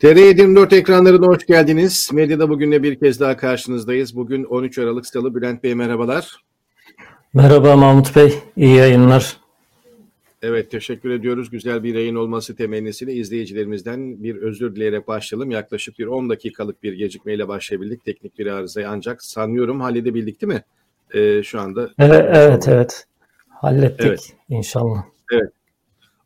TR24 ekranlarına hoş geldiniz. Medyada bugünle bir kez daha karşınızdayız. Bugün 13 Aralık Salı. Bülent Bey merhabalar. Merhaba Mahmut Bey, iyi yayınlar. Evet teşekkür ediyoruz. Güzel bir yayın olması temennisiyle izleyicilerimizden bir özür dileyerek başlayalım. Yaklaşık bir 10 dakikalık bir gecikmeyle başlayabildik. Teknik bir arızayı ancak sanıyorum halledebildik değil mi? Ee, şu anda. Evet, evet, evet. Hallettik evet. inşallah. Evet.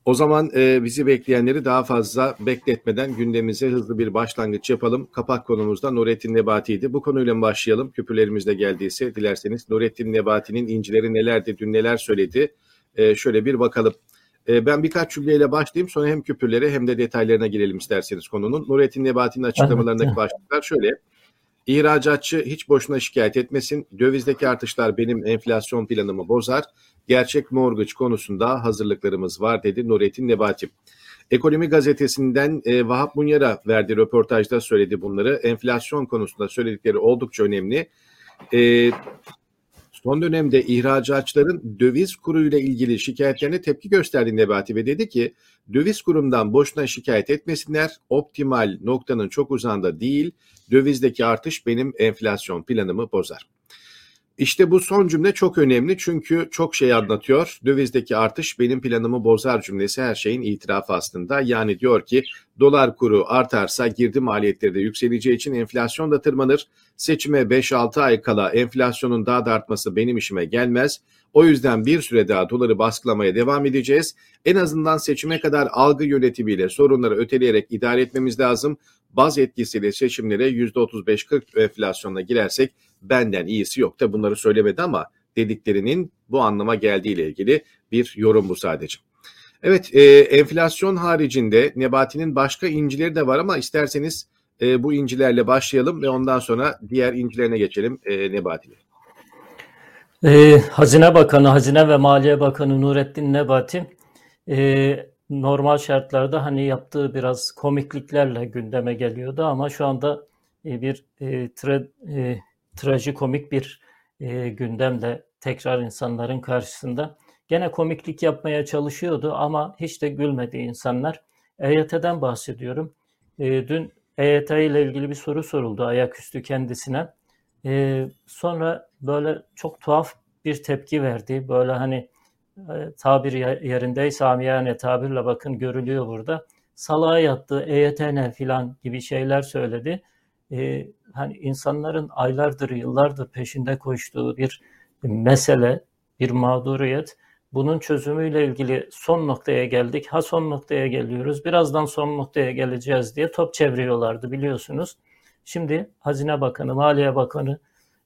O zaman e, bizi bekleyenleri daha fazla bekletmeden gündemimize hızlı bir başlangıç yapalım. Kapak konumuzda Nurettin Nebati'ydi. Bu konuyla başlayalım. Küpürlerimiz de geldiyse dilerseniz Nurettin Nebati'nin incileri nelerdi, dün neler söyledi? E, şöyle bir bakalım. E, ben birkaç cümleyle başlayayım sonra hem küpürlere hem de detaylarına girelim isterseniz konunun. Nurettin Nebati'nin açıklamalarındaki başlıklar şöyle. İhracatçı hiç boşuna şikayet etmesin. Dövizdeki artışlar benim enflasyon planımı bozar. Gerçek mortgage konusunda hazırlıklarımız var dedi Nurettin Nebati. Ekonomi gazetesinden e, Vahap Munyar'a verdiği röportajda söyledi bunları. Enflasyon konusunda söyledikleri oldukça önemli. E, son dönemde ihracatçıların döviz kuruyla ilgili şikayetlerine tepki gösterdi Nebati ve dedi ki döviz kurumdan boşuna şikayet etmesinler. Optimal noktanın çok uzağında değil. Dövizdeki artış benim enflasyon planımı bozar. İşte bu son cümle çok önemli çünkü çok şey anlatıyor. Dövizdeki artış benim planımı bozar cümlesi her şeyin itirafı aslında. Yani diyor ki dolar kuru artarsa girdi maliyetleri de yükseleceği için enflasyon da tırmanır. Seçime 5-6 ay kala enflasyonun daha da artması benim işime gelmez. O yüzden bir süre daha doları baskılamaya devam edeceğiz. En azından seçime kadar algı yönetimiyle sorunları öteleyerek idare etmemiz lazım. Baz etkisiyle seçimlere %35-40 enflasyonla girersek benden iyisi yok da bunları söylemedi ama dediklerinin bu anlama geldiğiyle ilgili bir yorum bu sadece. Evet e, enflasyon haricinde Nebati'nin başka incileri de var ama isterseniz e, bu incilerle başlayalım ve ondan sonra diğer incilerine geçelim e, Nebati'yle. E, Hazine Bakanı, Hazine ve Maliye Bakanı Nurettin Nebati e, normal şartlarda hani yaptığı biraz komikliklerle gündeme geliyordu ama şu anda e, bir e, tra, e, trajikomik bir e, gündemle tekrar insanların karşısında. Gene komiklik yapmaya çalışıyordu ama hiç de gülmedi insanlar. EYT'den bahsediyorum. E, dün EYT ile ilgili bir soru soruldu ayaküstü kendisine. E, sonra böyle çok tuhaf bir tepki verdi. Böyle hani e, tabir yerindeyse amiyane tabirle bakın görülüyor burada. Salağa yattı, EYT ne filan gibi şeyler söyledi. E, hani insanların aylardır, yıllardır peşinde koştuğu bir mesele, bir mağduriyet. Bunun çözümüyle ilgili son noktaya geldik. Ha son noktaya geliyoruz. Birazdan son noktaya geleceğiz diye top çeviriyorlardı biliyorsunuz. Şimdi Hazine Bakanı, Maliye Bakanı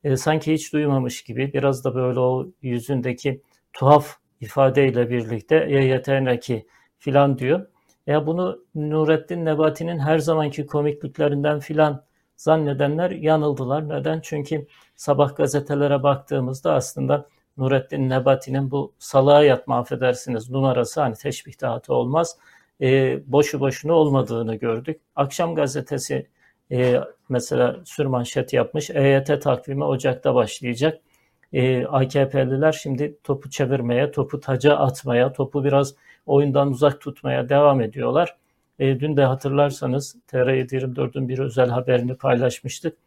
e, sanki hiç duymamış gibi biraz da böyle o yüzündeki tuhaf ifadeyle birlikte YYTN ki filan diyor. Ya bunu Nurettin Nebati'nin her zamanki komikliklerinden filan zannedenler yanıldılar. Neden? Çünkü sabah gazetelere baktığımızda aslında Nurettin Nebati'nin bu salağa yatma affedersiniz numarası hani teşbih dağıtı olmaz. E, boşu boşuna olmadığını gördük. Akşam gazetesi e, mesela sürmanşet yapmış. EYT takvimi Ocak'ta başlayacak. E, AKP'liler şimdi topu çevirmeye, topu taca atmaya, topu biraz oyundan uzak tutmaya devam ediyorlar. E, dün de hatırlarsanız TR724'ün bir özel haberini paylaşmıştık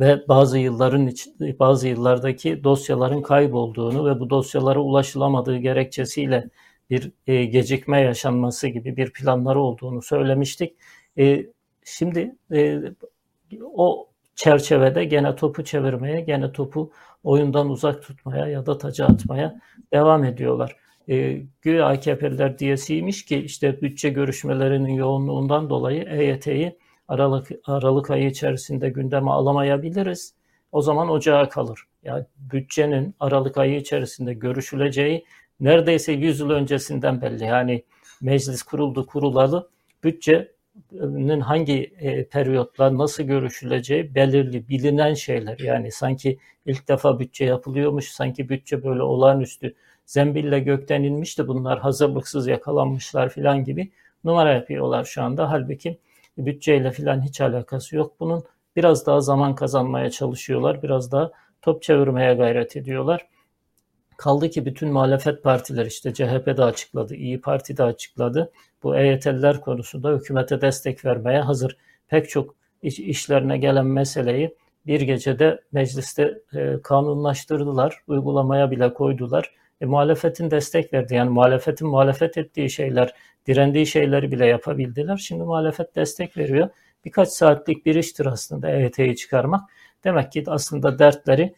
ve bazı yılların bazı yıllardaki dosyaların kaybolduğunu ve bu dosyalara ulaşılamadığı gerekçesiyle bir e, gecikme yaşanması gibi bir planları olduğunu söylemiştik. E, şimdi e, o çerçevede gene topu çevirmeye, gene topu oyundan uzak tutmaya ya da taca atmaya devam ediyorlar e, güya AKP'liler diyesiymiş ki işte bütçe görüşmelerinin yoğunluğundan dolayı EYT'yi Aralık, Aralık ayı içerisinde gündeme alamayabiliriz. O zaman ocağa kalır. Yani bütçenin Aralık ayı içerisinde görüşüleceği neredeyse 100 yıl öncesinden belli. Yani meclis kuruldu kurulalı bütçenin hangi e, periyotla nasıl görüşüleceği belirli bilinen şeyler. Yani sanki ilk defa bütçe yapılıyormuş, sanki bütçe böyle olağanüstü zembille gökten inmişti bunlar hazırlıksız yakalanmışlar filan gibi numara yapıyorlar şu anda. Halbuki bütçeyle filan hiç alakası yok. Bunun biraz daha zaman kazanmaya çalışıyorlar. Biraz daha top çevirmeye gayret ediyorlar. Kaldı ki bütün muhalefet partiler işte CHP de açıkladı, İyi Parti de açıkladı. Bu EYT'liler konusunda hükümete destek vermeye hazır. Pek çok iş, işlerine gelen meseleyi bir gecede mecliste e, kanunlaştırdılar, uygulamaya bile koydular. E, muhalefetin destek verdi. Yani muhalefetin muhalefet ettiği şeyler, direndiği şeyleri bile yapabildiler. Şimdi muhalefet destek veriyor. Birkaç saatlik bir iştir aslında EYT'yi çıkarmak. Demek ki aslında dertleri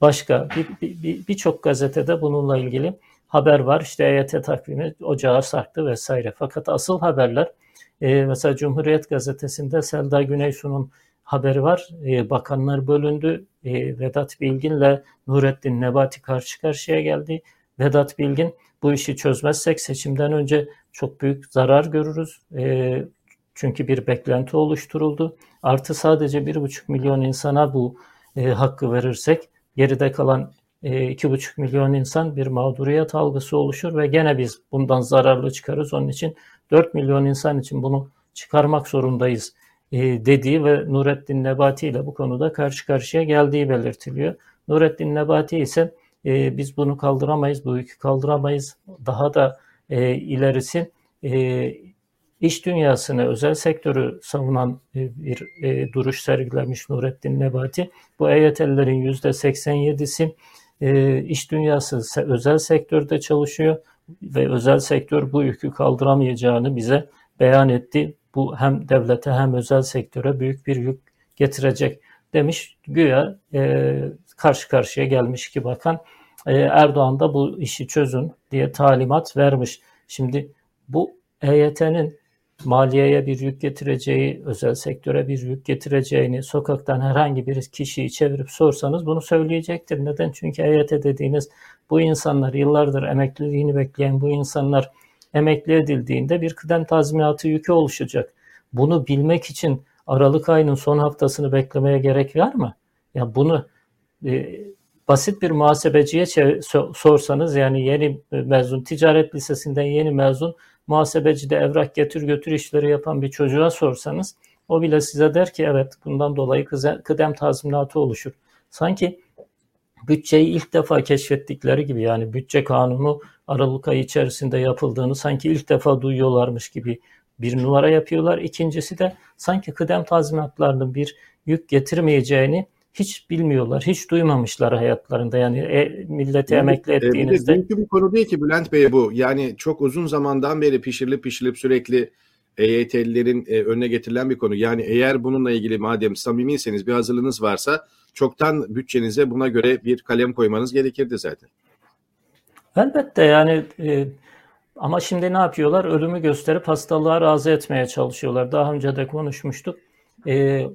başka. Birçok bir, bir, bir gazetede bununla ilgili haber var. İşte EYT takvimi ocağa sarktı vesaire. Fakat asıl haberler e, mesela Cumhuriyet Gazetesi'nde Selda Güneysu'nun haberi var. E, bakanlar bölündü. E, Vedat Bilgin'le Nurettin Nebati karşı karşıya geldi. Vedat Bilgin bu işi çözmezsek seçimden önce çok büyük zarar görürüz. E, çünkü bir beklenti oluşturuldu. Artı sadece bir buçuk milyon insana bu e, hakkı verirsek geride kalan e, iki buçuk milyon insan bir mağduriyet algısı oluşur ve gene biz bundan zararlı çıkarız. Onun için 4 milyon insan için bunu çıkarmak zorundayız e, dediği ve Nurettin Nebati ile bu konuda karşı karşıya geldiği belirtiliyor. Nurettin Nebati ise e, biz bunu kaldıramayız, bu yükü kaldıramayız. Daha da e, ilerisi e, iş dünyasını, özel sektörü savunan e, bir e, duruş sergilemiş Nurettin Nebati. Bu EYT'lilerin %87'si e, iş dünyası özel sektörde çalışıyor ve özel sektör bu yükü kaldıramayacağını bize beyan etti. Bu hem devlete hem özel sektöre büyük bir yük getirecek demiş. Güya e, karşı karşıya gelmiş ki bakan e, Erdoğan da bu işi çözün diye talimat vermiş. Şimdi bu EYT'nin maliyeye bir yük getireceği, özel sektöre bir yük getireceğini sokaktan herhangi bir kişiyi çevirip sorsanız bunu söyleyecektir. Neden? Çünkü EYT dediğiniz bu insanlar yıllardır emekliliğini bekleyen bu insanlar emekli edildiğinde bir kıdem tazminatı yükü oluşacak. Bunu bilmek için Aralık ayının son haftasını beklemeye gerek var mı? Ya bunu e, basit bir muhasebeciye sorsanız yani yeni mezun, ticaret lisesinden yeni mezun muhasebecide evrak getir götür işleri yapan bir çocuğa sorsanız o bile size der ki evet bundan dolayı kıdem tazminatı oluşur. Sanki bütçeyi ilk defa keşfettikleri gibi yani bütçe kanunu Aralık ayı içerisinde yapıldığını sanki ilk defa duyuyorlarmış gibi bir numara yapıyorlar. İkincisi de sanki kıdem tazminatlarının bir yük getirmeyeceğini hiç bilmiyorlar, hiç duymamışlar hayatlarında. Yani e, milleti yani, emekli ettiğinizde. E, bir, bir konu değil ki Bülent Bey bu. Yani çok uzun zamandan beri pişirilip pişirilip sürekli EYT'lilerin e, önüne getirilen bir konu. Yani eğer bununla ilgili madem samimiyseniz bir hazırlığınız varsa çoktan bütçenize buna göre bir kalem koymanız gerekirdi zaten. Elbette yani e, ama şimdi ne yapıyorlar? Ölümü gösterip hastalığa razı etmeye çalışıyorlar. Daha önce de konuşmuştuk. E,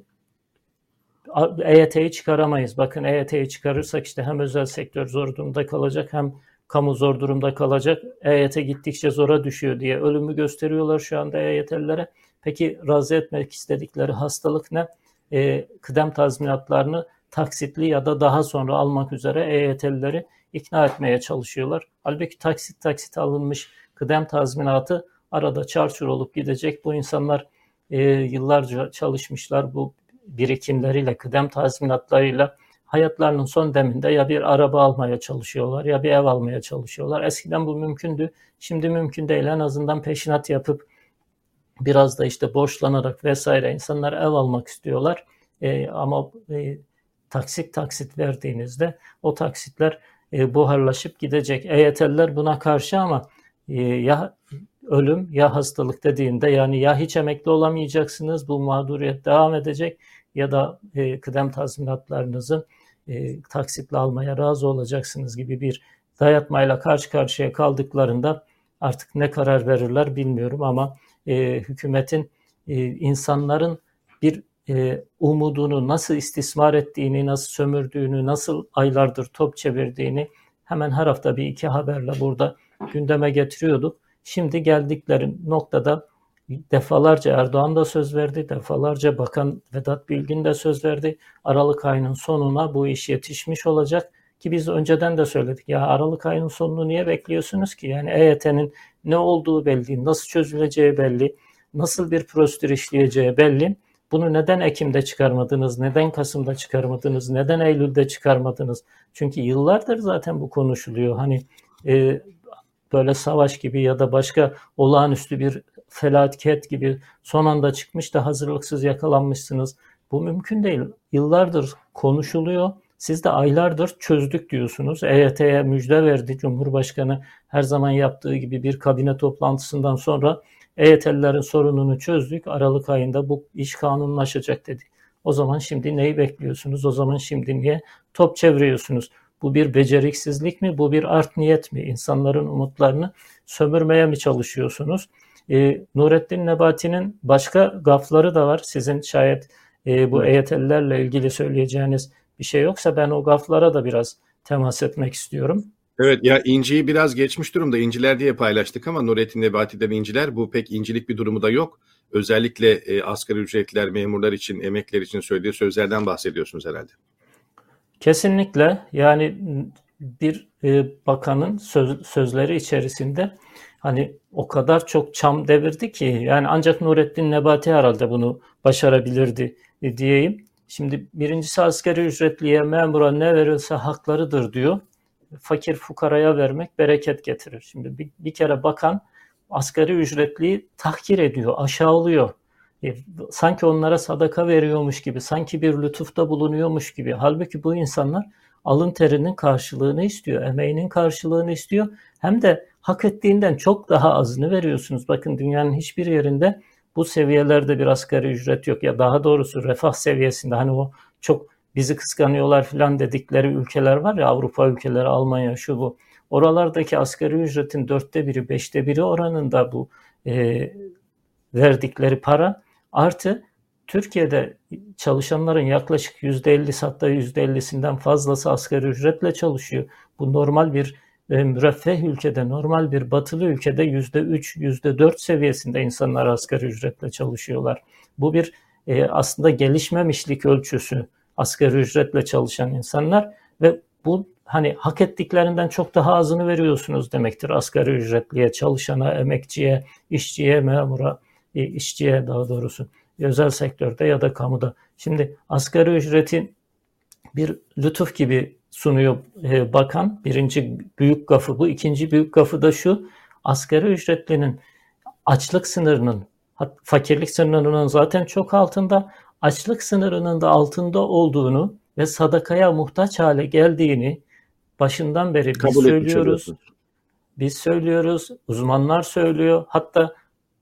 EYT'yi çıkaramayız. Bakın EYT'yi çıkarırsak işte hem özel sektör zor durumda kalacak hem kamu zor durumda kalacak. EYT gittikçe zora düşüyor diye ölümü gösteriyorlar şu anda EYT'lilere. Peki razı etmek istedikleri hastalık ne? E, kıdem tazminatlarını taksitli ya da daha sonra almak üzere EYT'lileri ikna etmeye çalışıyorlar. Halbuki taksit taksit alınmış kıdem tazminatı arada çarçur olup gidecek. Bu insanlar e, yıllarca çalışmışlar. Bu birikimleriyle, kıdem tazminatlarıyla hayatlarının son deminde ya bir araba almaya çalışıyorlar ya bir ev almaya çalışıyorlar. Eskiden bu mümkündü. Şimdi mümkün değil. En azından peşinat yapıp biraz da işte borçlanarak vesaire insanlar ev almak istiyorlar. E, ama e, taksit taksit verdiğinizde o taksitler e, buharlaşıp gidecek. EYT'liler buna karşı ama e, ya ölüm ya hastalık dediğinde yani ya hiç emekli olamayacaksınız bu mağduriyet devam edecek ya da e, kıdem tazminatlarınızı e, taksitle almaya razı olacaksınız gibi bir dayatmayla karşı karşıya kaldıklarında artık ne karar verirler bilmiyorum ama e, hükümetin e, insanların bir e, umudunu nasıl istismar ettiğini, nasıl sömürdüğünü, nasıl aylardır top çevirdiğini hemen her hafta bir iki haberle burada gündeme getiriyorduk. Şimdi geldikleri noktada defalarca Erdoğan da söz verdi, defalarca Bakan Vedat Bilgin de söz verdi. Aralık ayının sonuna bu iş yetişmiş olacak ki biz önceden de söyledik. Ya Aralık ayının sonunu niye bekliyorsunuz ki? Yani EYT'nin ne olduğu belli, nasıl çözüleceği belli, nasıl bir prosedür işleyeceği belli. Bunu neden Ekim'de çıkarmadınız, neden Kasım'da çıkarmadınız, neden Eylül'de çıkarmadınız? Çünkü yıllardır zaten bu konuşuluyor. Hani e, böyle savaş gibi ya da başka olağanüstü bir felaket gibi son anda çıkmış da hazırlıksız yakalanmışsınız. Bu mümkün değil. Yıllardır konuşuluyor. Siz de aylardır çözdük diyorsunuz. EYT'ye müjde verdi Cumhurbaşkanı her zaman yaptığı gibi bir kabine toplantısından sonra EYT'lilerin sorununu çözdük. Aralık ayında bu iş kanunlaşacak dedi. O zaman şimdi neyi bekliyorsunuz? O zaman şimdi niye top çeviriyorsunuz? Bu bir beceriksizlik mi? Bu bir art niyet mi? İnsanların umutlarını sömürmeye mi çalışıyorsunuz? E, Nurettin Nebati'nin başka gafları da var. Sizin şayet e, bu EYT'lilerle ilgili söyleyeceğiniz bir şey yoksa ben o gaflara da biraz temas etmek istiyorum. Evet ya inciyi biraz geçmiş durumda inciler diye paylaştık ama Nurettin Nebati'den inciler bu pek incilik bir durumu da yok. Özellikle e, asgari ücretliler, memurlar için, emekler için söylediği sözlerden bahsediyorsunuz herhalde. Kesinlikle yani bir e, bakanın söz, sözleri içerisinde hani o kadar çok çam devirdi ki yani ancak Nurettin Nebati herhalde bunu başarabilirdi e, diyeyim. Şimdi birincisi asgari ücretliye memura ne verilse haklarıdır diyor. Fakir fukaraya vermek bereket getirir. Şimdi bir, bir kere bakan asgari ücretliyi tahkir ediyor, aşağılıyor. E, sanki onlara sadaka veriyormuş gibi, sanki bir lütufta bulunuyormuş gibi. Halbuki bu insanlar alın terinin karşılığını istiyor, emeğinin karşılığını istiyor. Hem de hak ettiğinden çok daha azını veriyorsunuz. Bakın dünyanın hiçbir yerinde bu seviyelerde bir asgari ücret yok ya daha doğrusu refah seviyesinde hani o çok bizi kıskanıyorlar falan dedikleri ülkeler var ya Avrupa ülkeleri, Almanya şu bu. Oralardaki asgari ücretin dörtte biri, beşte biri oranında bu e, verdikleri para artı Türkiye'de çalışanların yaklaşık yüzde 50 hatta %50'sinden fazlası asgari ücretle çalışıyor. Bu normal bir e, müreffeh ülkede, normal bir batılı ülkede yüzde üç, yüzde dört seviyesinde insanlar asgari ücretle çalışıyorlar. Bu bir e, aslında gelişmemişlik ölçüsü asgari ücretle çalışan insanlar ve bu hani hak ettiklerinden çok daha azını veriyorsunuz demektir asgari ücretliye, çalışana, emekçiye, işçiye, memura, işçiye daha doğrusu özel sektörde ya da kamuda. Şimdi asgari ücretin bir lütuf gibi sunuyor e, bakan. Birinci büyük gafı bu. İkinci büyük gafı da şu. Asgari ücretlinin açlık sınırının, fakirlik sınırının zaten çok altında, açlık sınırının da altında olduğunu ve sadakaya muhtaç hale geldiğini başından beri biz Kabul söylüyoruz. Biz söylüyoruz, uzmanlar söylüyor. Hatta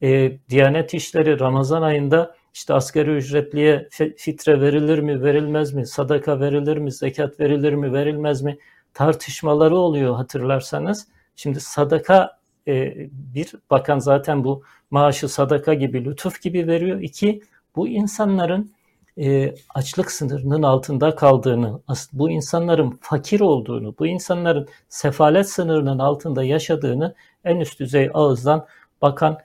e, Diyanet İşleri Ramazan ayında işte asgari ücretliye fitre verilir mi, verilmez mi, sadaka verilir mi, zekat verilir mi, verilmez mi tartışmaları oluyor hatırlarsanız. Şimdi sadaka e, bir bakan zaten bu maaşı sadaka gibi, lütuf gibi veriyor. İki, bu insanların e, açlık sınırının altında kaldığını, bu insanların fakir olduğunu, bu insanların sefalet sınırının altında yaşadığını en üst düzey ağızdan bakan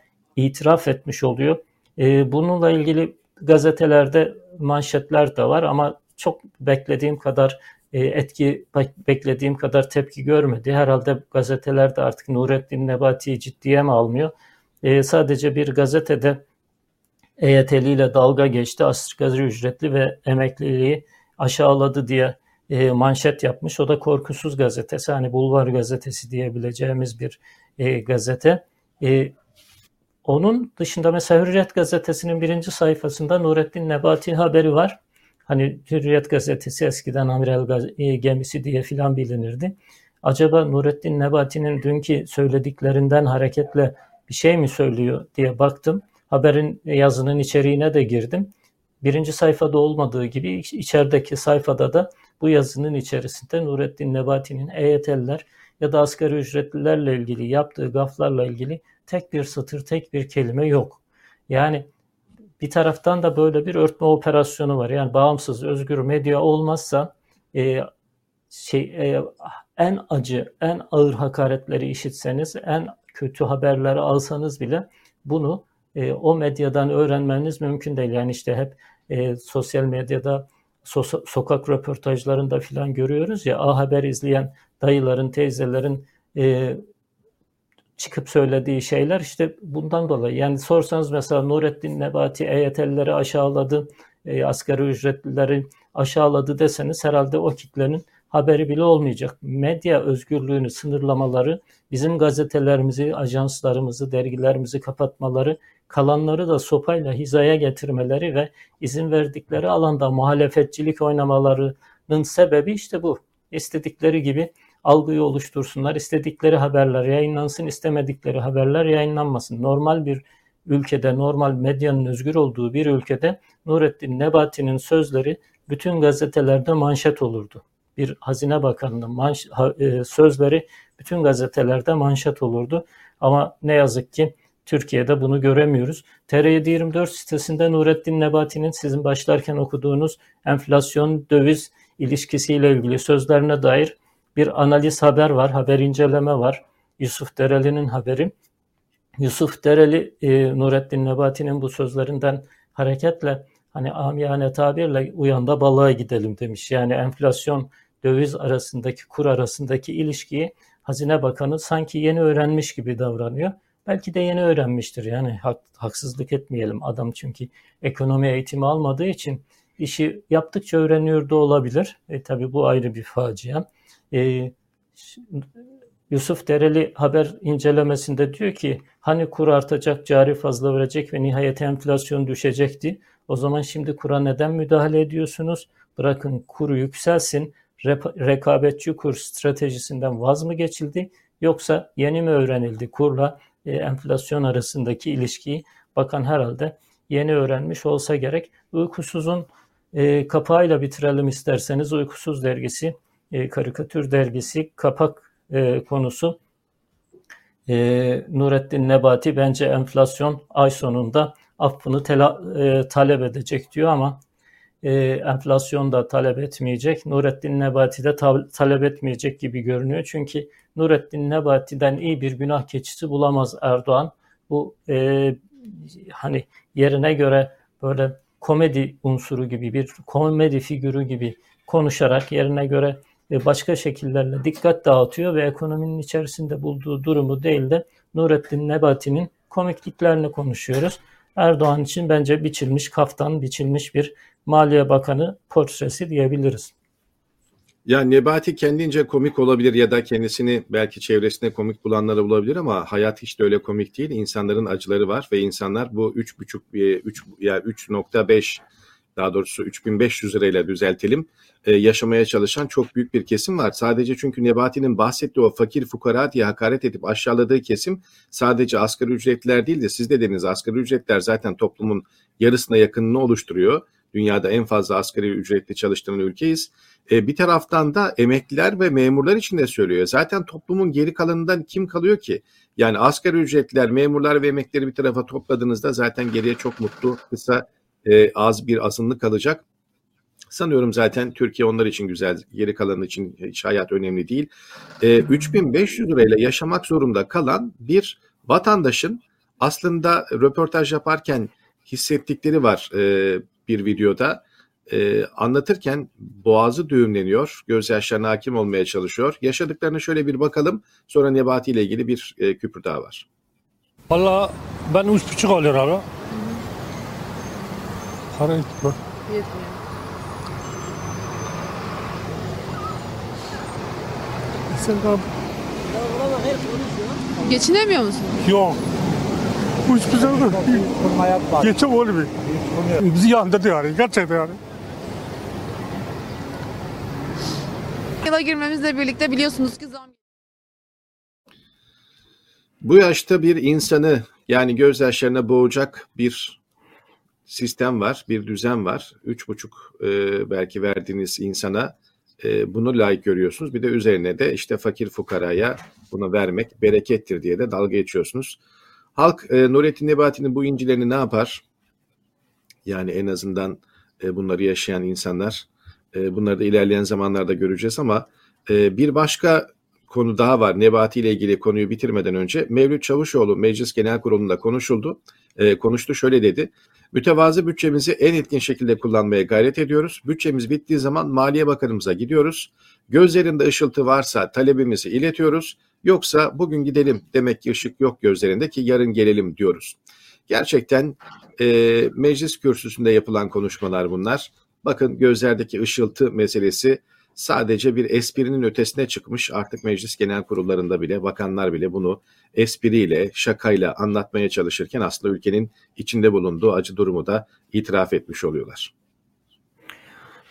itiraf etmiş oluyor. E, bununla ilgili gazetelerde manşetler de var ama çok beklediğim kadar e, etki beklediğim kadar tepki görmedi. Herhalde gazeteler de artık Nurettin Nebati'yi ciddiye mi almıyor? E, sadece bir gazetede EYT'li ile dalga geçti. Asgari ücretli ve emekliliği aşağıladı diye manşet yapmış. O da Korkusuz gazetesi. Hani bulvar gazetesi diyebileceğimiz bir gazete. Onun dışında mesela Hürriyet gazetesinin birinci sayfasında Nurettin Nebati haberi var. Hani Hürriyet gazetesi eskiden amiral e, gemisi diye filan bilinirdi. Acaba Nurettin Nebati'nin dünkü söylediklerinden hareketle bir şey mi söylüyor diye baktım. Haberin yazının içeriğine de girdim. Birinci sayfada olmadığı gibi içerideki sayfada da bu yazının içerisinde Nurettin Nebati'nin EYT'liler ya da asgari ücretlilerle ilgili yaptığı gaflarla ilgili tek bir satır, tek bir kelime yok. Yani bir taraftan da böyle bir örtme operasyonu var. Yani bağımsız, özgür medya olmazsa e, şey e, en acı, en ağır hakaretleri işitseniz, en kötü haberleri alsanız bile bunu e, o medyadan öğrenmeniz mümkün değil. Yani işte hep e, sosyal medyada so- sokak röportajlarında filan görüyoruz ya A Haber izleyen dayıların, teyzelerin e, çıkıp söylediği şeyler işte bundan dolayı. Yani sorsanız mesela Nurettin Nebati EYT'lileri aşağıladı, e, asgari ücretlileri aşağıladı deseniz herhalde o kitlenin haberi bile olmayacak. Medya özgürlüğünü sınırlamaları, bizim gazetelerimizi, ajanslarımızı, dergilerimizi kapatmaları, kalanları da sopayla hizaya getirmeleri ve izin verdikleri alanda muhalefetçilik oynamalarının sebebi işte bu. İstedikleri gibi algıyı oluştursunlar, istedikleri haberler yayınlansın, istemedikleri haberler yayınlanmasın. Normal bir ülkede, normal medyanın özgür olduğu bir ülkede Nurettin Nebati'nin sözleri bütün gazetelerde manşet olurdu. Bir Hazine Bakanı'nın manş, e, sözleri bütün gazetelerde manşet olurdu. Ama ne yazık ki Türkiye'de bunu göremiyoruz. TR724 sitesinde Nurettin Nebati'nin sizin başlarken okuduğunuz enflasyon döviz ilişkisiyle ilgili sözlerine dair bir analiz haber var, haber inceleme var. Yusuf Dereli'nin haberi. Yusuf Dereli, e, Nurettin Nebati'nin bu sözlerinden hareketle hani amiyane tabirle uyanda balığa gidelim demiş. Yani enflasyon döviz arasındaki kur arasındaki ilişkiyi Hazine Bakanı sanki yeni öğrenmiş gibi davranıyor. Belki de yeni öğrenmiştir yani hak, haksızlık etmeyelim adam çünkü ekonomi eğitimi almadığı için işi yaptıkça öğreniyor da olabilir. E, tabii bu ayrı bir facia. E, Yusuf Dereli haber incelemesinde diyor ki hani kur artacak, cari fazla verecek ve nihayet enflasyon düşecekti. O zaman şimdi kura neden müdahale ediyorsunuz? Bırakın kuru yükselsin. rekabetçi kur stratejisinden vaz mı geçildi? Yoksa yeni mi öğrenildi kurla e, enflasyon arasındaki ilişkiyi? Bakan herhalde yeni öğrenmiş olsa gerek. Uykusuzun e, kapağıyla bitirelim isterseniz. Uykusuz dergisi, e, karikatür dergisi, kapak e, konusu. E, Nurettin Nebati bence enflasyon ay sonunda affını tela, e, talep edecek diyor ama e, enflasyon da talep etmeyecek. Nurettin Nebati de ta- talep etmeyecek gibi görünüyor. Çünkü Nurettin Nebati'den iyi bir günah keçisi bulamaz Erdoğan. Bu e, hani yerine göre böyle komedi unsuru gibi bir komedi figürü gibi konuşarak yerine göre e, başka şekillerle dikkat dağıtıyor ve ekonominin içerisinde bulduğu durumu değil de Nurettin Nebati'nin komikliklerini konuşuyoruz. Erdoğan için bence biçilmiş kaftan, biçilmiş bir Maliye Bakanı portresi diyebiliriz. Ya Nebati kendince komik olabilir ya da kendisini belki çevresinde komik bulanları bulabilir ama hayat hiç de öyle komik değil. İnsanların acıları var ve insanlar bu 3,5 3 yani 3.5 daha doğrusu 3500 lirayla düzeltelim e, yaşamaya çalışan çok büyük bir kesim var. Sadece çünkü Nebati'nin bahsettiği o fakir fukara diye hakaret edip aşağıladığı kesim sadece asgari ücretliler değil de siz de dediniz asgari ücretler zaten toplumun yarısına yakınını oluşturuyor. Dünyada en fazla asgari ücretli çalıştıran ülkeyiz. E, bir taraftan da emekliler ve memurlar için de söylüyor. Zaten toplumun geri kalanından kim kalıyor ki? Yani asgari ücretliler, memurlar ve emeklileri bir tarafa topladığınızda zaten geriye çok mutlu, kısa, e, az bir azınlık kalacak. Sanıyorum zaten Türkiye onlar için güzel, geri kalanı için hiç hayat önemli değil. E, 3500 lirayla yaşamak zorunda kalan bir vatandaşın aslında röportaj yaparken hissettikleri var e, bir videoda. E, anlatırken boğazı düğümleniyor, gözyaşlarına hakim olmaya çalışıyor. Yaşadıklarına şöyle bir bakalım, sonra Nebati ile ilgili bir e, küpür daha var. Valla ben üç buçuk alıyor ara. Para etme. Yetmiyor. Sen kal. Geçinemiyor musun? Yok. Üç buçuk. Geçim olmuyor. Bizi yandırdı yani. Gerçekten yani. Yıla girmemizle birlikte biliyorsunuz ki zam bu yaşta bir insanı yani gözyaşlarına boğacak bir sistem var, bir düzen var. Üç buçuk e, belki verdiğiniz insana e, bunu layık görüyorsunuz. Bir de üzerine de işte fakir fukaraya bunu vermek berekettir diye de dalga geçiyorsunuz. Halk e, Nurettin Nebati'nin bu incilerini ne yapar? Yani en azından e, bunları yaşayan insanlar. E, bunları da ilerleyen zamanlarda göreceğiz ama e, bir başka konu daha var. Nebati ile ilgili konuyu bitirmeden önce Mevlüt Çavuşoğlu Meclis Genel Kurulu'nda konuşuldu. E, konuştu şöyle dedi. Mütevazı bütçemizi en etkin şekilde kullanmaya gayret ediyoruz. Bütçemiz bittiği zaman Maliye Bakanımıza gidiyoruz. Gözlerinde ışıltı varsa talebimizi iletiyoruz. Yoksa bugün gidelim demek ki ışık yok gözlerinde ki yarın gelelim diyoruz. Gerçekten e, meclis kürsüsünde yapılan konuşmalar bunlar. Bakın gözlerdeki ışıltı meselesi sadece bir esprinin ötesine çıkmış. Artık meclis genel kurullarında bile bakanlar bile bunu espriyle, şakayla anlatmaya çalışırken aslında ülkenin içinde bulunduğu acı durumu da itiraf etmiş oluyorlar.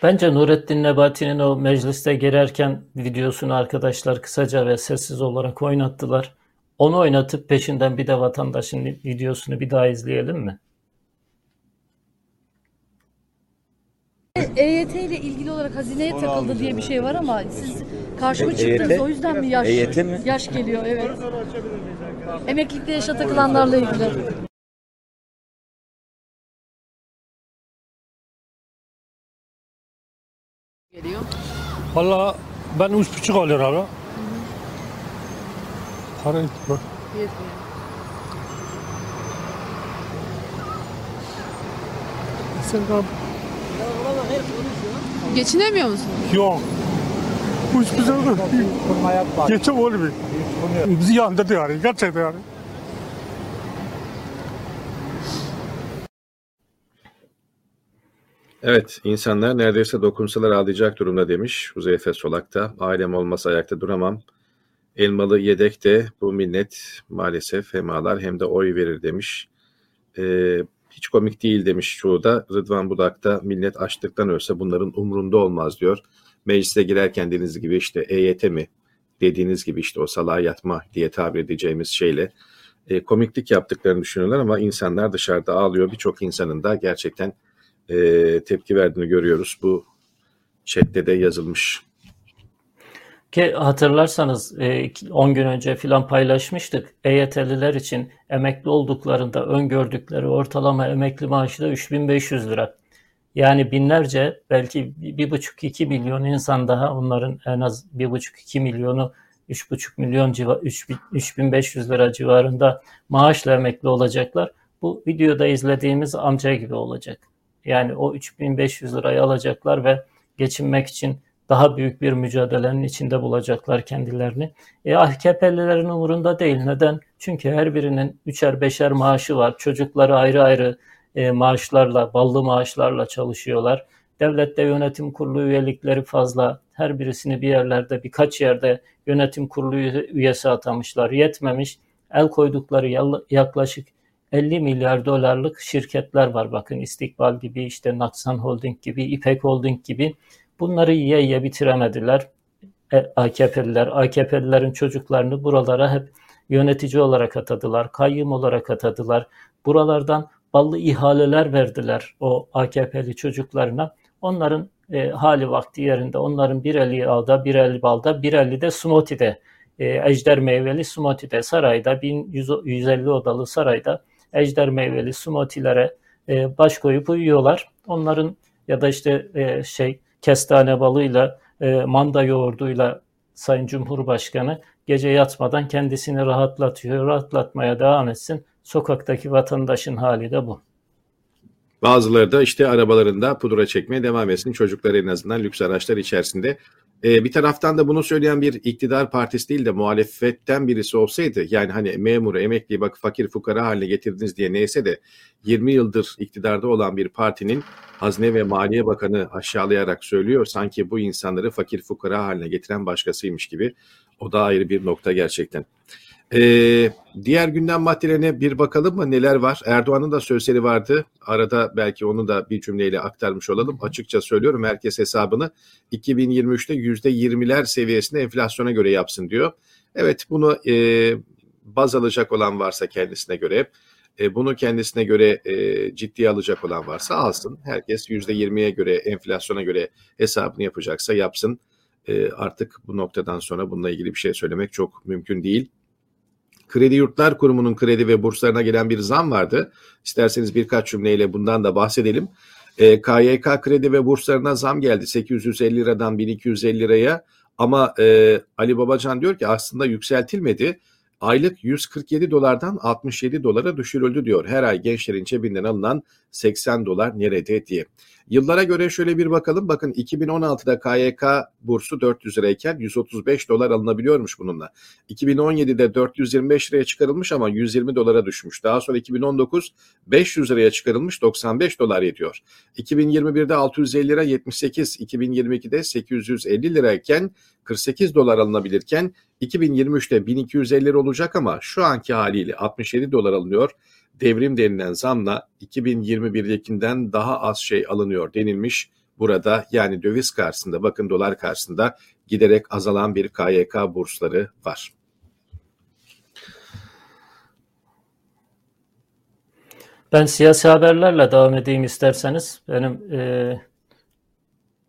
Bence Nurettin Nebati'nin o mecliste girerken videosunu arkadaşlar kısaca ve sessiz olarak oynattılar. Onu oynatıp peşinden bir de vatandaşın videosunu bir daha izleyelim mi? EYT ile ilgili olarak hazineye takıldı diye bir şey var ama siz karşıma çıktınız. O yüzden mi yaş, EYT mi? yaş geliyor? Evet. Emeklilikte yaşa takılanlarla ilgili. Geliyor. Valla ben üç buçuk alıyor abi. Para bak. Yetmiyor. Sen abi. Geçinemiyor musun? Yok. Üç buçuk. Geçe olmuyor. Bizi yandırdı yani. Gerçekten yani. Evet, insanlar neredeyse dokunsalar ağlayacak durumda demiş Huzeyfe Solak'ta. Ailem olmasa ayakta duramam. Elmalı yedek de bu millet maalesef hem ağlar hem de oy verir demiş. Ee, hiç komik değil demiş çoğu da. Rıdvan Budak da millet açlıktan ölse bunların umrunda olmaz diyor. Meclise girerken dediğiniz gibi işte EYT mi dediğiniz gibi işte o salağa yatma diye tabir edeceğimiz şeyle e, komiklik yaptıklarını düşünüyorlar ama insanlar dışarıda ağlıyor. Birçok insanın da gerçekten e, tepki verdiğini görüyoruz. Bu chatte de yazılmış. Ki hatırlarsanız e, 10 gün önce filan paylaşmıştık. EYT'liler için emekli olduklarında öngördükleri ortalama emekli maaşı da 3500 lira. Yani binlerce belki 1,5-2 milyon insan daha onların en az 1,5-2 milyonu 3,5 milyon civa, 3500 lira civarında maaşla emekli olacaklar. Bu videoda izlediğimiz amca gibi olacak. Yani o 3500 lirayı alacaklar ve geçinmek için daha büyük bir mücadelenin içinde bulacaklar kendilerini. E, AKP'lilerin umurunda değil. Neden? Çünkü her birinin üçer beşer maaşı var. Çocukları ayrı ayrı e, maaşlarla, ballı maaşlarla çalışıyorlar. Devlette yönetim kurulu üyelikleri fazla. Her birisini bir yerlerde, birkaç yerde yönetim kurulu üyesi atamışlar. Yetmemiş. El koydukları yaklaşık 50 milyar dolarlık şirketler var. Bakın İstikbal gibi, işte Naksan Holding gibi, İpek Holding gibi. Bunları yiye yiye bitiremediler. E, AKP'liler, AKP'lilerin çocuklarını buralara hep yönetici olarak atadılar, kayyum olarak atadılar. Buralardan ballı ihaleler verdiler o AKP'li çocuklarına. Onların e, hali vakti yerinde, onların bir eli yağda, bir eli balda, bir eli de Sumoti'de, e, Ejder Meyveli Sumoti'de, sarayda, 1150 odalı sarayda Ejder Meyveli Sumotilere e, baş koyup uyuyorlar. Onların ya da işte e, şey kestane balıyla, e, manda yoğurduyla Sayın Cumhurbaşkanı gece yatmadan kendisini rahatlatıyor. Rahatlatmaya devam etsin. Sokaktaki vatandaşın hali de bu. Bazıları da işte arabalarında pudra çekmeye devam etsin. Çocuklar en azından lüks araçlar içerisinde. Ee, bir taraftan da bunu söyleyen bir iktidar partisi değil de muhalefetten birisi olsaydı yani hani memuru, emekli bak fakir fukara haline getirdiniz diye neyse de 20 yıldır iktidarda olan bir partinin Hazine ve Maliye Bakanı aşağılayarak söylüyor. Sanki bu insanları fakir fukara haline getiren başkasıymış gibi. O da ayrı bir nokta gerçekten. Ee, diğer gündem maddelerine bir bakalım mı neler var? Erdoğan'ın da sözleri vardı. Arada belki onu da bir cümleyle aktarmış olalım. Açıkça söylüyorum herkes hesabını 2023'te %20'ler seviyesinde enflasyona göre yapsın diyor. Evet bunu e, baz alacak olan varsa kendisine göre e, bunu kendisine göre e, ciddiye alacak olan varsa alsın. Herkes %20'ye göre enflasyona göre hesabını yapacaksa yapsın. E, artık bu noktadan sonra bununla ilgili bir şey söylemek çok mümkün değil. Kredi Yurtlar Kurumu'nun kredi ve burslarına gelen bir zam vardı. İsterseniz birkaç cümleyle bundan da bahsedelim. E, KYK kredi ve burslarına zam geldi 850 liradan 1250 liraya ama e, Ali Babacan diyor ki aslında yükseltilmedi. Aylık 147 dolardan 67 dolara düşürüldü diyor. Her ay gençlerin cebinden alınan 80 dolar nerede diye. Yıllara göre şöyle bir bakalım. Bakın 2016'da KYK bursu 400 lirayken 135 dolar alınabiliyormuş bununla. 2017'de 425 liraya çıkarılmış ama 120 dolara düşmüş. Daha sonra 2019 500 liraya çıkarılmış 95 dolar yetiyor. 2021'de 650 lira 78, 2022'de 850 lirayken 48 dolar alınabilirken 2023'te 1250 lira olacak ama şu anki haliyle 67 dolar alınıyor devrim denilen zamla 2021'dekinden daha az şey alınıyor denilmiş burada yani döviz karşısında bakın dolar karşısında giderek azalan bir KYK bursları var. Ben siyasi haberlerle devam edeyim isterseniz. Benim e,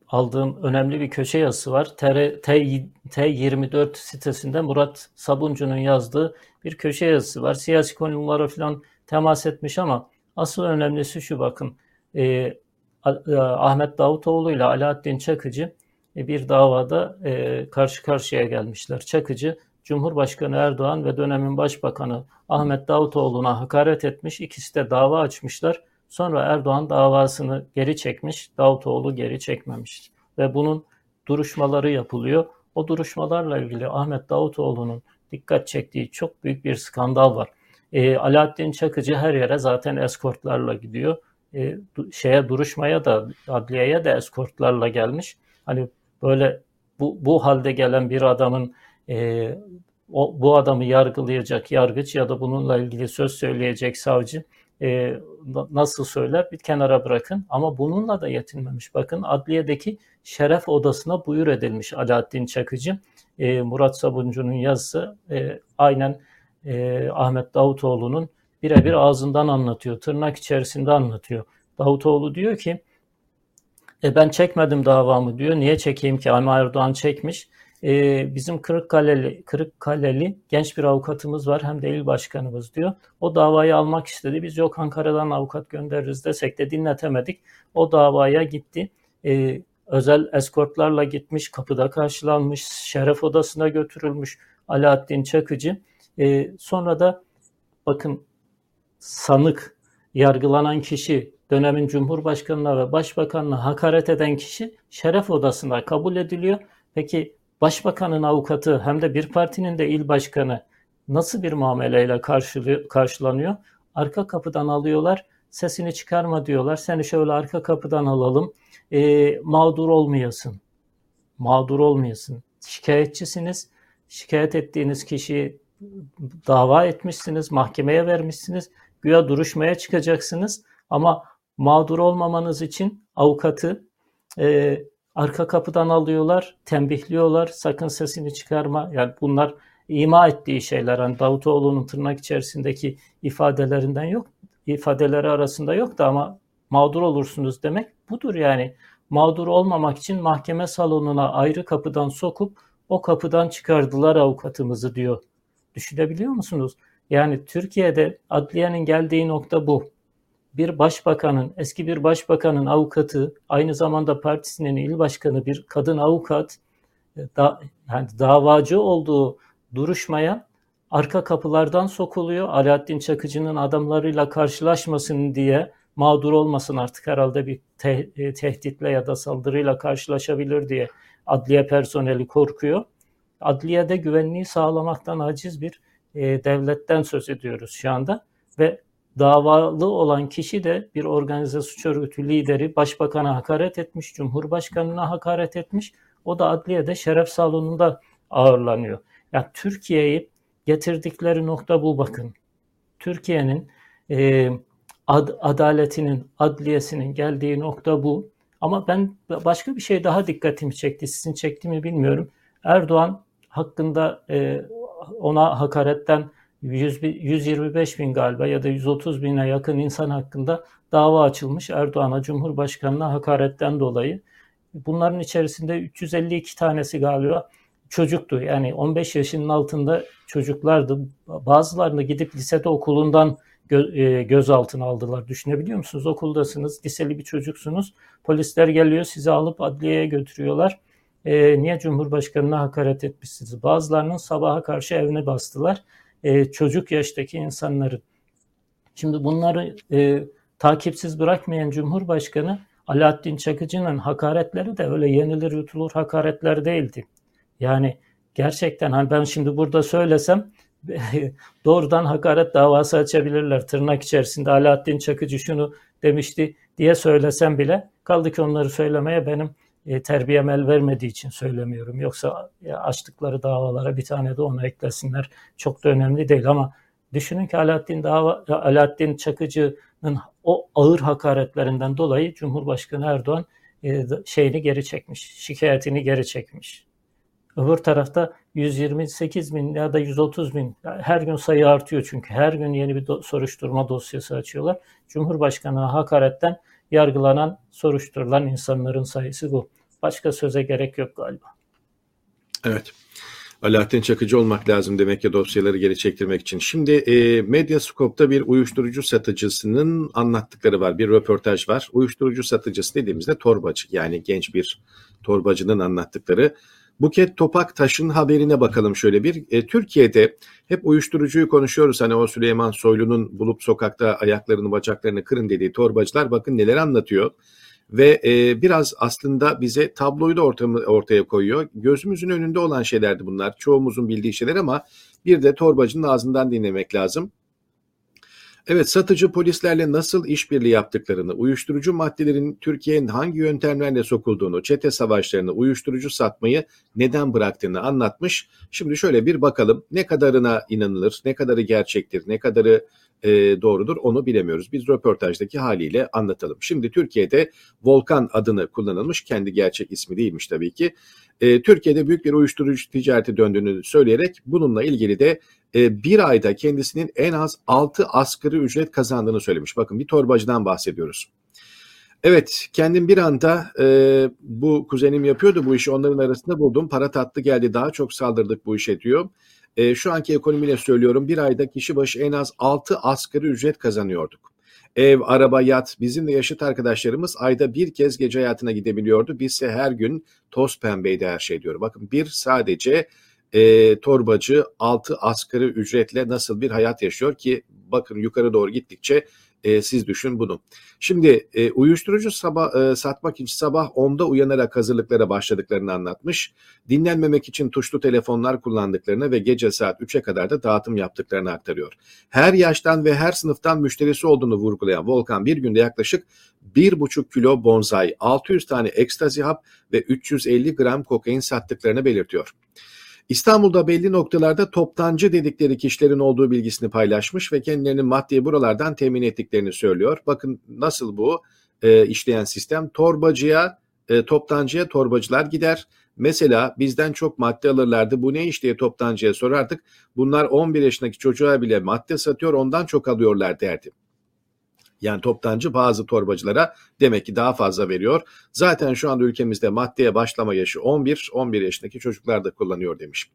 aldığım önemli bir köşe yazısı var. TR, T, T24 sitesinde Murat Sabuncu'nun yazdığı bir köşe yazısı var. Siyasi konulara falan temas etmiş ama asıl önemlisi şu bakın. E, e, Ahmet Davutoğlu ile Alaaddin Çakıcı e, bir davada e, karşı karşıya gelmişler. Çakıcı Cumhurbaşkanı Erdoğan ve dönemin Başbakanı Ahmet Davutoğlu'na hakaret etmiş. İkisi de dava açmışlar. Sonra Erdoğan davasını geri çekmiş, Davutoğlu geri çekmemiş. Ve bunun duruşmaları yapılıyor. O duruşmalarla ilgili Ahmet Davutoğlu'nun dikkat çektiği çok büyük bir skandal var. E, Alaaddin Çakıcı her yere zaten eskortlarla gidiyor. E, şeye duruşmaya da adliyeye de eskortlarla gelmiş. Hani böyle bu, bu halde gelen bir adamın e, o, bu adamı yargılayacak yargıç ya da bununla ilgili söz söyleyecek savcı e, nasıl söyler bir kenara bırakın. Ama bununla da yetinmemiş. Bakın adliyedeki şeref odasına buyur edilmiş Alaaddin Çakıcı. E, Murat Sabuncu'nun yazısı e, aynen e, Ahmet Davutoğlu'nun birebir ağzından anlatıyor. Tırnak içerisinde anlatıyor. Davutoğlu diyor ki e, ben çekmedim davamı diyor. Niye çekeyim ki? Ama Erdoğan çekmiş. E, bizim Kırıkkaleli, Kırıkkaleli genç bir avukatımız var hem de il başkanımız diyor. O davayı almak istedi. Biz yok Ankara'dan avukat göndeririz desek de dinletemedik. O davaya gitti. E, özel eskortlarla gitmiş, kapıda karşılanmış, şeref odasına götürülmüş Alaaddin Çakıcı. E, sonra da bakın sanık, yargılanan kişi, dönemin Cumhurbaşkanı'na ve Başbakanı'na hakaret eden kişi şeref odasına kabul ediliyor. Peki Başbakanın avukatı hem de bir partinin de il başkanı nasıl bir muameleyle karşılanıyor? Arka kapıdan alıyorlar, sesini çıkarma diyorlar. Seni şöyle arka kapıdan alalım, e, mağdur olmayasın. Mağdur olmayasın. Şikayetçisiniz. Şikayet ettiğiniz kişiyi dava etmişsiniz, mahkemeye vermişsiniz. Güya duruşmaya çıkacaksınız ama mağdur olmamanız için avukatı e, arka kapıdan alıyorlar, tembihliyorlar, sakın sesini çıkarma. Yani bunlar ima ettiği şeyler. Hani Davutoğlu'nun tırnak içerisindeki ifadelerinden yok, ifadeleri arasında yok da ama mağdur olursunuz demek budur yani. Mağdur olmamak için mahkeme salonuna ayrı kapıdan sokup o kapıdan çıkardılar avukatımızı diyor Düşünebiliyor musunuz? Yani Türkiye'de adliyenin geldiği nokta bu. Bir başbakanın, eski bir başbakanın avukatı, aynı zamanda partisinin il başkanı bir kadın avukat, e, da, yani davacı olduğu duruşmaya arka kapılardan sokuluyor. Alaaddin Çakıcı'nın adamlarıyla karşılaşmasın diye mağdur olmasın artık herhalde bir te- e, tehditle ya da saldırıyla karşılaşabilir diye adliye personeli korkuyor adliyede güvenliği sağlamaktan aciz bir e, devletten söz ediyoruz şu anda ve davalı olan kişi de bir organize suç örgütü lideri başbakana hakaret etmiş, cumhurbaşkanına hakaret etmiş. O da adliyede şeref salonunda ağırlanıyor. Yani Türkiye'yi getirdikleri nokta bu bakın. Türkiye'nin e, ad, adaletinin, adliyesinin geldiği nokta bu. Ama ben başka bir şey daha dikkatimi çekti. Sizin çekti mi bilmiyorum. Erdoğan hakkında e, ona hakaretten 100, 125 bin galiba ya da 130 bine yakın insan hakkında dava açılmış Erdoğan'a Cumhurbaşkanı'na hakaretten dolayı. Bunların içerisinde 352 tanesi galiba çocuktu. Yani 15 yaşının altında çocuklardı. Bazılarını gidip lisede okulundan gö- e, gözaltına aldılar. Düşünebiliyor musunuz? Okuldasınız, liseli bir çocuksunuz. Polisler geliyor, sizi alıp adliyeye götürüyorlar e, niye Cumhurbaşkanı'na hakaret etmişsiniz? Bazılarının sabaha karşı evine bastılar. E, çocuk yaştaki insanların. Şimdi bunları e, takipsiz bırakmayan Cumhurbaşkanı Alaaddin Çakıcı'nın hakaretleri de öyle yenilir yutulur hakaretler değildi. Yani gerçekten hani ben şimdi burada söylesem doğrudan hakaret davası açabilirler. Tırnak içerisinde Alaaddin Çakıcı şunu demişti diye söylesem bile kaldı ki onları söylemeye benim e, terbiyem el vermediği için söylemiyorum. Yoksa ya, açtıkları davalara bir tane de onu eklesinler. Çok da önemli değil ama düşünün ki Alaaddin, dava, Alaaddin Çakıcı'nın o ağır hakaretlerinden dolayı Cumhurbaşkanı Erdoğan e, şeyini geri çekmiş, şikayetini geri çekmiş. Öbür tarafta 128 bin ya da 130 bin her gün sayı artıyor çünkü her gün yeni bir do- soruşturma dosyası açıyorlar. Cumhurbaşkanına hakaretten yargılanan, soruşturulan insanların sayısı bu. Başka söze gerek yok galiba. Evet. Alaaddin Çakıcı olmak lazım demek ki dosyaları geri çektirmek için. Şimdi e, Medyascope'da bir uyuşturucu satıcısının anlattıkları var. Bir röportaj var. Uyuşturucu satıcısı dediğimizde torbacı yani genç bir torbacının anlattıkları. Buket Topak Taş'ın haberine bakalım şöyle bir. E, Türkiye'de hep uyuşturucuyu konuşuyoruz. Hani o Süleyman Soylu'nun bulup sokakta ayaklarını bacaklarını kırın dediği torbacılar bakın neler anlatıyor. Ve e, biraz aslında bize tabloyu da ortamı, ortaya koyuyor. Gözümüzün önünde olan şeylerdi bunlar. Çoğumuzun bildiği şeyler ama bir de torbacının ağzından dinlemek lazım. Evet satıcı polislerle nasıl işbirliği yaptıklarını, uyuşturucu maddelerin Türkiye'nin hangi yöntemlerle sokulduğunu, çete savaşlarını, uyuşturucu satmayı neden bıraktığını anlatmış. Şimdi şöyle bir bakalım ne kadarına inanılır, ne kadarı gerçektir, ne kadarı e, doğrudur onu bilemiyoruz. Biz röportajdaki haliyle anlatalım. Şimdi Türkiye'de Volkan adını kullanılmış, kendi gerçek ismi değilmiş tabii ki. E, Türkiye'de büyük bir uyuşturucu ticareti döndüğünü söyleyerek bununla ilgili de e, bir ayda kendisinin en az 6 asgari ücret kazandığını söylemiş. Bakın bir torbacıdan bahsediyoruz. Evet kendim bir anda e, bu kuzenim yapıyordu bu işi onların arasında buldum. Para tatlı geldi daha çok saldırdık bu işe diyor. E, şu anki ekonomiyle söylüyorum bir ayda kişi başı en az 6 asgari ücret kazanıyorduk. Ev, araba, yat bizim de yaşıt arkadaşlarımız ayda bir kez gece hayatına gidebiliyordu. Bizse her gün toz pembeydi her şey diyor. Bakın bir sadece e, torbacı 6 asgari ücretle nasıl bir hayat yaşıyor ki bakın yukarı doğru gittikçe e, siz düşün bunu. Şimdi e, uyuşturucu sabah, e, satmak için sabah 10'da uyanarak hazırlıklara başladıklarını anlatmış. Dinlenmemek için tuşlu telefonlar kullandıklarını ve gece saat 3'e kadar da dağıtım yaptıklarını aktarıyor. Her yaştan ve her sınıftan müşterisi olduğunu vurgulayan Volkan bir günde yaklaşık 1,5 kilo bonsai, 600 tane ekstazi hap ve 350 gram kokain sattıklarını belirtiyor. İstanbul'da belli noktalarda toptancı dedikleri kişilerin olduğu bilgisini paylaşmış ve kendilerinin maddeyi buralardan temin ettiklerini söylüyor. Bakın nasıl bu e, işleyen sistem torbacıya, e, toptancıya torbacılar gider. Mesela bizden çok madde alırlardı. Bu ne iş diye toptancıya sorardık. Bunlar 11 yaşındaki çocuğa bile madde satıyor ondan çok alıyorlar derdi. Yani toptancı bazı torbacılara demek ki daha fazla veriyor. Zaten şu anda ülkemizde maddeye başlama yaşı 11, 11 yaşındaki çocuklar da kullanıyor demiş.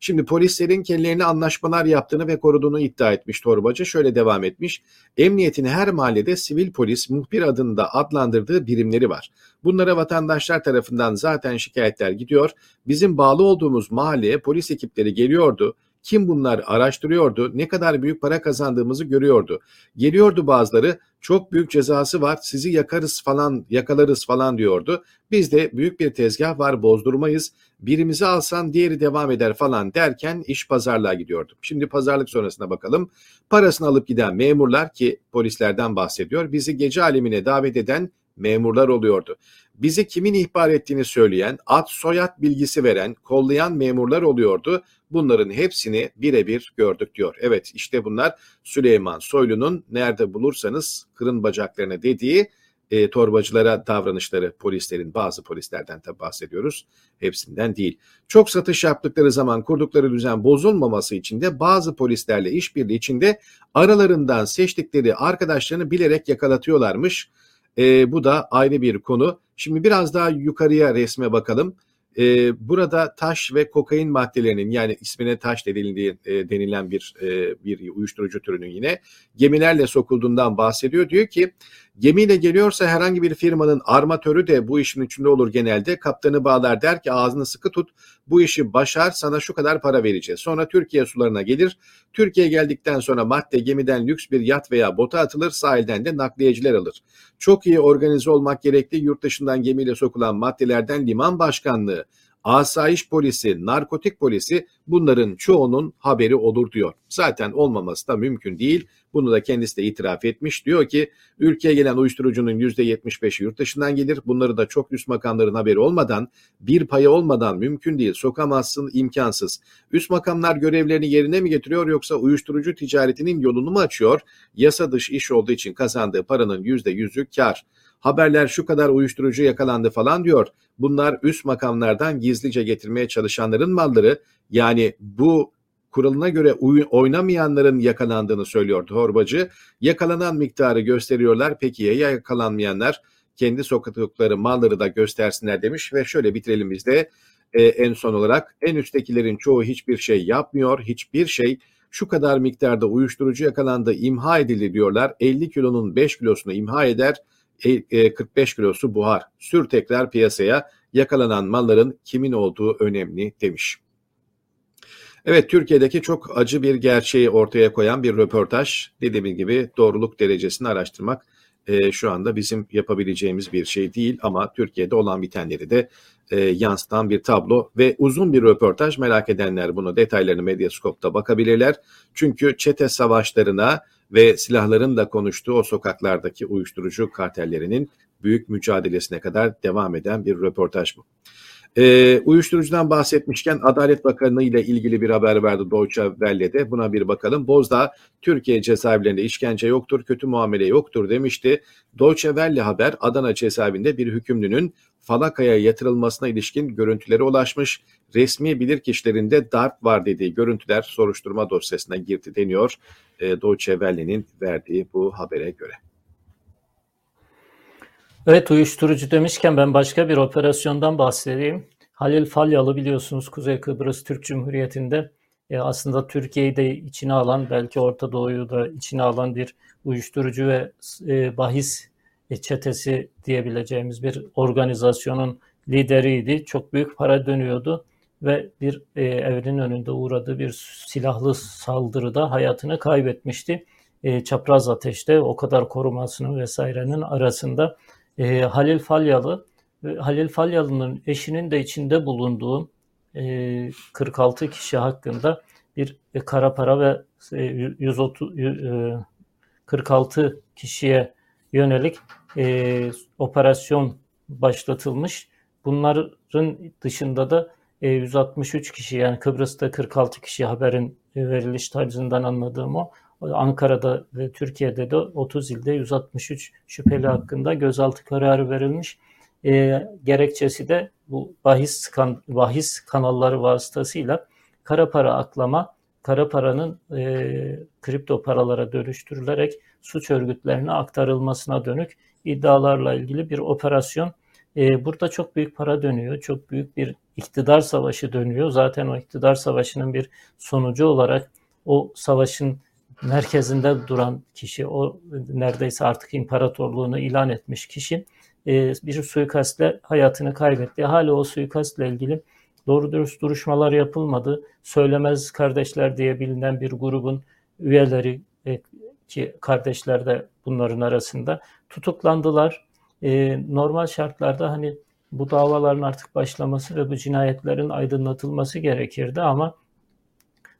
Şimdi polislerin kendilerine anlaşmalar yaptığını ve koruduğunu iddia etmiş torbacı. Şöyle devam etmiş. Emniyetin her mahallede sivil polis muhbir adında adlandırdığı birimleri var. Bunlara vatandaşlar tarafından zaten şikayetler gidiyor. Bizim bağlı olduğumuz mahalleye polis ekipleri geliyordu kim bunlar araştırıyordu, ne kadar büyük para kazandığımızı görüyordu. Geliyordu bazıları, çok büyük cezası var, sizi yakarız falan, yakalarız falan diyordu. Biz de büyük bir tezgah var, bozdurmayız, birimizi alsan diğeri devam eder falan derken iş pazarlığa gidiyordu. Şimdi pazarlık sonrasına bakalım. Parasını alıp giden memurlar ki polislerden bahsediyor, bizi gece alemine davet eden memurlar oluyordu. Bizi kimin ihbar ettiğini söyleyen, ad soyad bilgisi veren, kollayan memurlar oluyordu. Bunların hepsini birebir gördük diyor. Evet işte bunlar Süleyman Soylu'nun nerede bulursanız kırın bacaklarını dediği e, torbacılara davranışları polislerin bazı polislerden tabi bahsediyoruz. Hepsinden değil. Çok satış yaptıkları zaman kurdukları düzen bozulmaması için de bazı polislerle işbirliği içinde aralarından seçtikleri arkadaşlarını bilerek yakalatıyorlarmış. E, bu da ayrı bir konu. Şimdi biraz daha yukarıya resme bakalım. E, burada taş ve kokain maddelerinin yani ismine taş denildiği, e, denilen bir e, bir uyuşturucu türünün yine gemilerle sokulduğundan bahsediyor. Diyor ki gemiyle geliyorsa herhangi bir firmanın armatörü de bu işin içinde olur genelde. Kaptanı bağlar der ki ağzını sıkı tut bu işi başar sana şu kadar para vereceğiz. Sonra Türkiye sularına gelir. Türkiye geldikten sonra madde gemiden lüks bir yat veya bota atılır sahilden de nakliyeciler alır. Çok iyi organize olmak gerekli yurt dışından gemiyle sokulan maddelerden liman başkanlığı, asayiş polisi, narkotik polisi bunların çoğunun haberi olur diyor. Zaten olmaması da mümkün değil. Bunu da kendisi de itiraf etmiş. Diyor ki ülkeye gelen uyuşturucunun %75'i yurt dışından gelir. Bunları da çok üst makamların haberi olmadan, bir payı olmadan mümkün değil. Sokamazsın, imkansız. Üst makamlar görevlerini yerine mi getiriyor yoksa uyuşturucu ticaretinin yolunu mu açıyor? Yasa dışı iş olduğu için kazandığı paranın %100'ü kar haberler şu kadar uyuşturucu yakalandı falan diyor. Bunlar üst makamlardan gizlice getirmeye çalışanların malları. Yani bu kuralına göre oynamayanların yakalandığını söylüyor torbacı. Yakalanan miktarı gösteriyorlar. Peki ya yakalanmayanlar kendi sokakları malları da göstersinler demiş ve şöyle bitirelim biz de e, en son olarak en üsttekilerin çoğu hiçbir şey yapmıyor. Hiçbir şey şu kadar miktarda uyuşturucu yakalandı, imha edildi diyorlar. 50 kilonun 5 kilosunu imha eder 45 e, kilosu buhar. Sür tekrar piyasaya yakalanan malların kimin olduğu önemli demiş. Evet Türkiye'deki çok acı bir gerçeği ortaya koyan bir röportaj. Dediğim gibi doğruluk derecesini araştırmak e, şu anda bizim yapabileceğimiz bir şey değil ama Türkiye'de olan bitenleri de e, yansıtan bir tablo ve uzun bir röportaj merak edenler bunu detaylarını Medyascope'da bakabilirler. Çünkü çete savaşlarına ve silahların da konuştuğu o sokaklardaki uyuşturucu kartellerinin büyük mücadelesine kadar devam eden bir röportaj bu. E, uyuşturucudan bahsetmişken Adalet Bakanı ile ilgili bir haber verdi Deutsche Welle'de. Buna bir bakalım. Bozda Türkiye cezaevlerinde işkence yoktur, kötü muamele yoktur demişti. Deutsche Welle haber Adana cezaevinde bir hükümlünün falakaya yatırılmasına ilişkin görüntülere ulaşmış. Resmi bilirkişilerinde darp var dediği görüntüler soruşturma dosyasına girdi deniyor. E, Deutsche Welle'nin verdiği bu habere göre. Evet uyuşturucu demişken ben başka bir operasyondan bahsedeyim. Halil Falyalı biliyorsunuz Kuzey Kıbrıs Türk Cumhuriyeti'nde e, aslında Türkiye'yi de içine alan belki Orta Doğu'yu da içine alan bir uyuşturucu ve e, bahis çetesi diyebileceğimiz bir organizasyonun lideriydi. Çok büyük para dönüyordu ve bir e, evinin önünde uğradığı bir silahlı saldırıda hayatını kaybetmişti. E, çapraz ateşte o kadar korumasının vesairenin arasında e, Halil Falyalı Halil Falyalı'nın eşinin de içinde bulunduğu e, 46 kişi hakkında bir e, kara para ve e, 130 e, 46 kişiye yönelik e, operasyon başlatılmış. Bunların dışında da e, 163 kişi yani Kıbrıs'ta 46 kişi haberin veriliş tarzından anladığım o. Ankara'da ve Türkiye'de de 30 ilde 163 şüpheli hakkında gözaltı kararı verilmiş. E, gerekçesi de bu bahis, kan, bahis kanalları vasıtasıyla kara para aklama, kara paranın e, kripto paralara dönüştürülerek suç örgütlerine aktarılmasına dönük iddialarla ilgili bir operasyon. E, burada çok büyük para dönüyor, çok büyük bir iktidar savaşı dönüyor. Zaten o iktidar savaşının bir sonucu olarak o savaşın merkezinde duran kişi, o neredeyse artık imparatorluğunu ilan etmiş kişi e, bir suikastle hayatını kaybetti. Hala o suikastle ilgili doğru dürüst duruşmalar yapılmadı. Söylemez kardeşler diye bilinen bir grubun üyeleri e, ki kardeşler de bunların arasında tutuklandılar. E, normal şartlarda hani bu davaların artık başlaması ve bu cinayetlerin aydınlatılması gerekirdi ama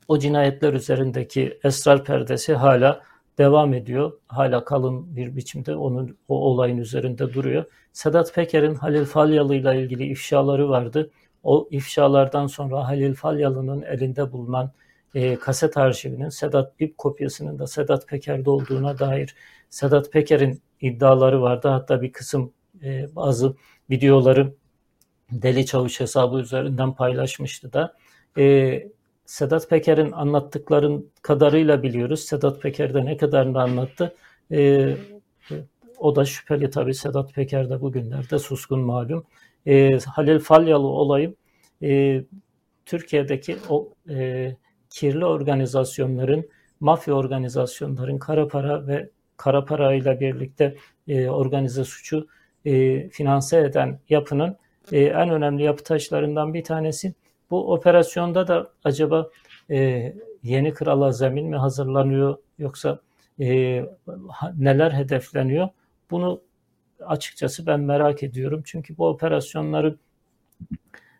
o cinayetler üzerindeki esrar perdesi hala devam ediyor. Hala kalın bir biçimde onun o olayın üzerinde duruyor. Sedat Peker'in Halil Falyalı ile ilgili ifşaları vardı. O ifşalardan sonra Halil Falyalı'nın elinde bulunan e, kaset arşivinin Sedat Bip kopyasının da Sedat Peker'de olduğuna dair Sedat Peker'in iddiaları vardı. Hatta bir kısım e, bazı videoları Deli Çavuş hesabı üzerinden paylaşmıştı da. E, Sedat Peker'in anlattıkların kadarıyla biliyoruz. Sedat Peker de ne kadarını anlattı. E, o da şüpheli tabii. Sedat Peker de bugünlerde suskun malum. E, Halil Falyalı olayı e, Türkiye'deki o e, kirli organizasyonların, mafya organizasyonların kara para ve kara para ile birlikte e, organize suçu e, finanse eden yapının e, en önemli yapı taşlarından bir tanesi. Bu operasyonda da acaba e, yeni krala zemin mi hazırlanıyor yoksa e, neler hedefleniyor? Bunu açıkçası ben merak ediyorum. Çünkü bu operasyonları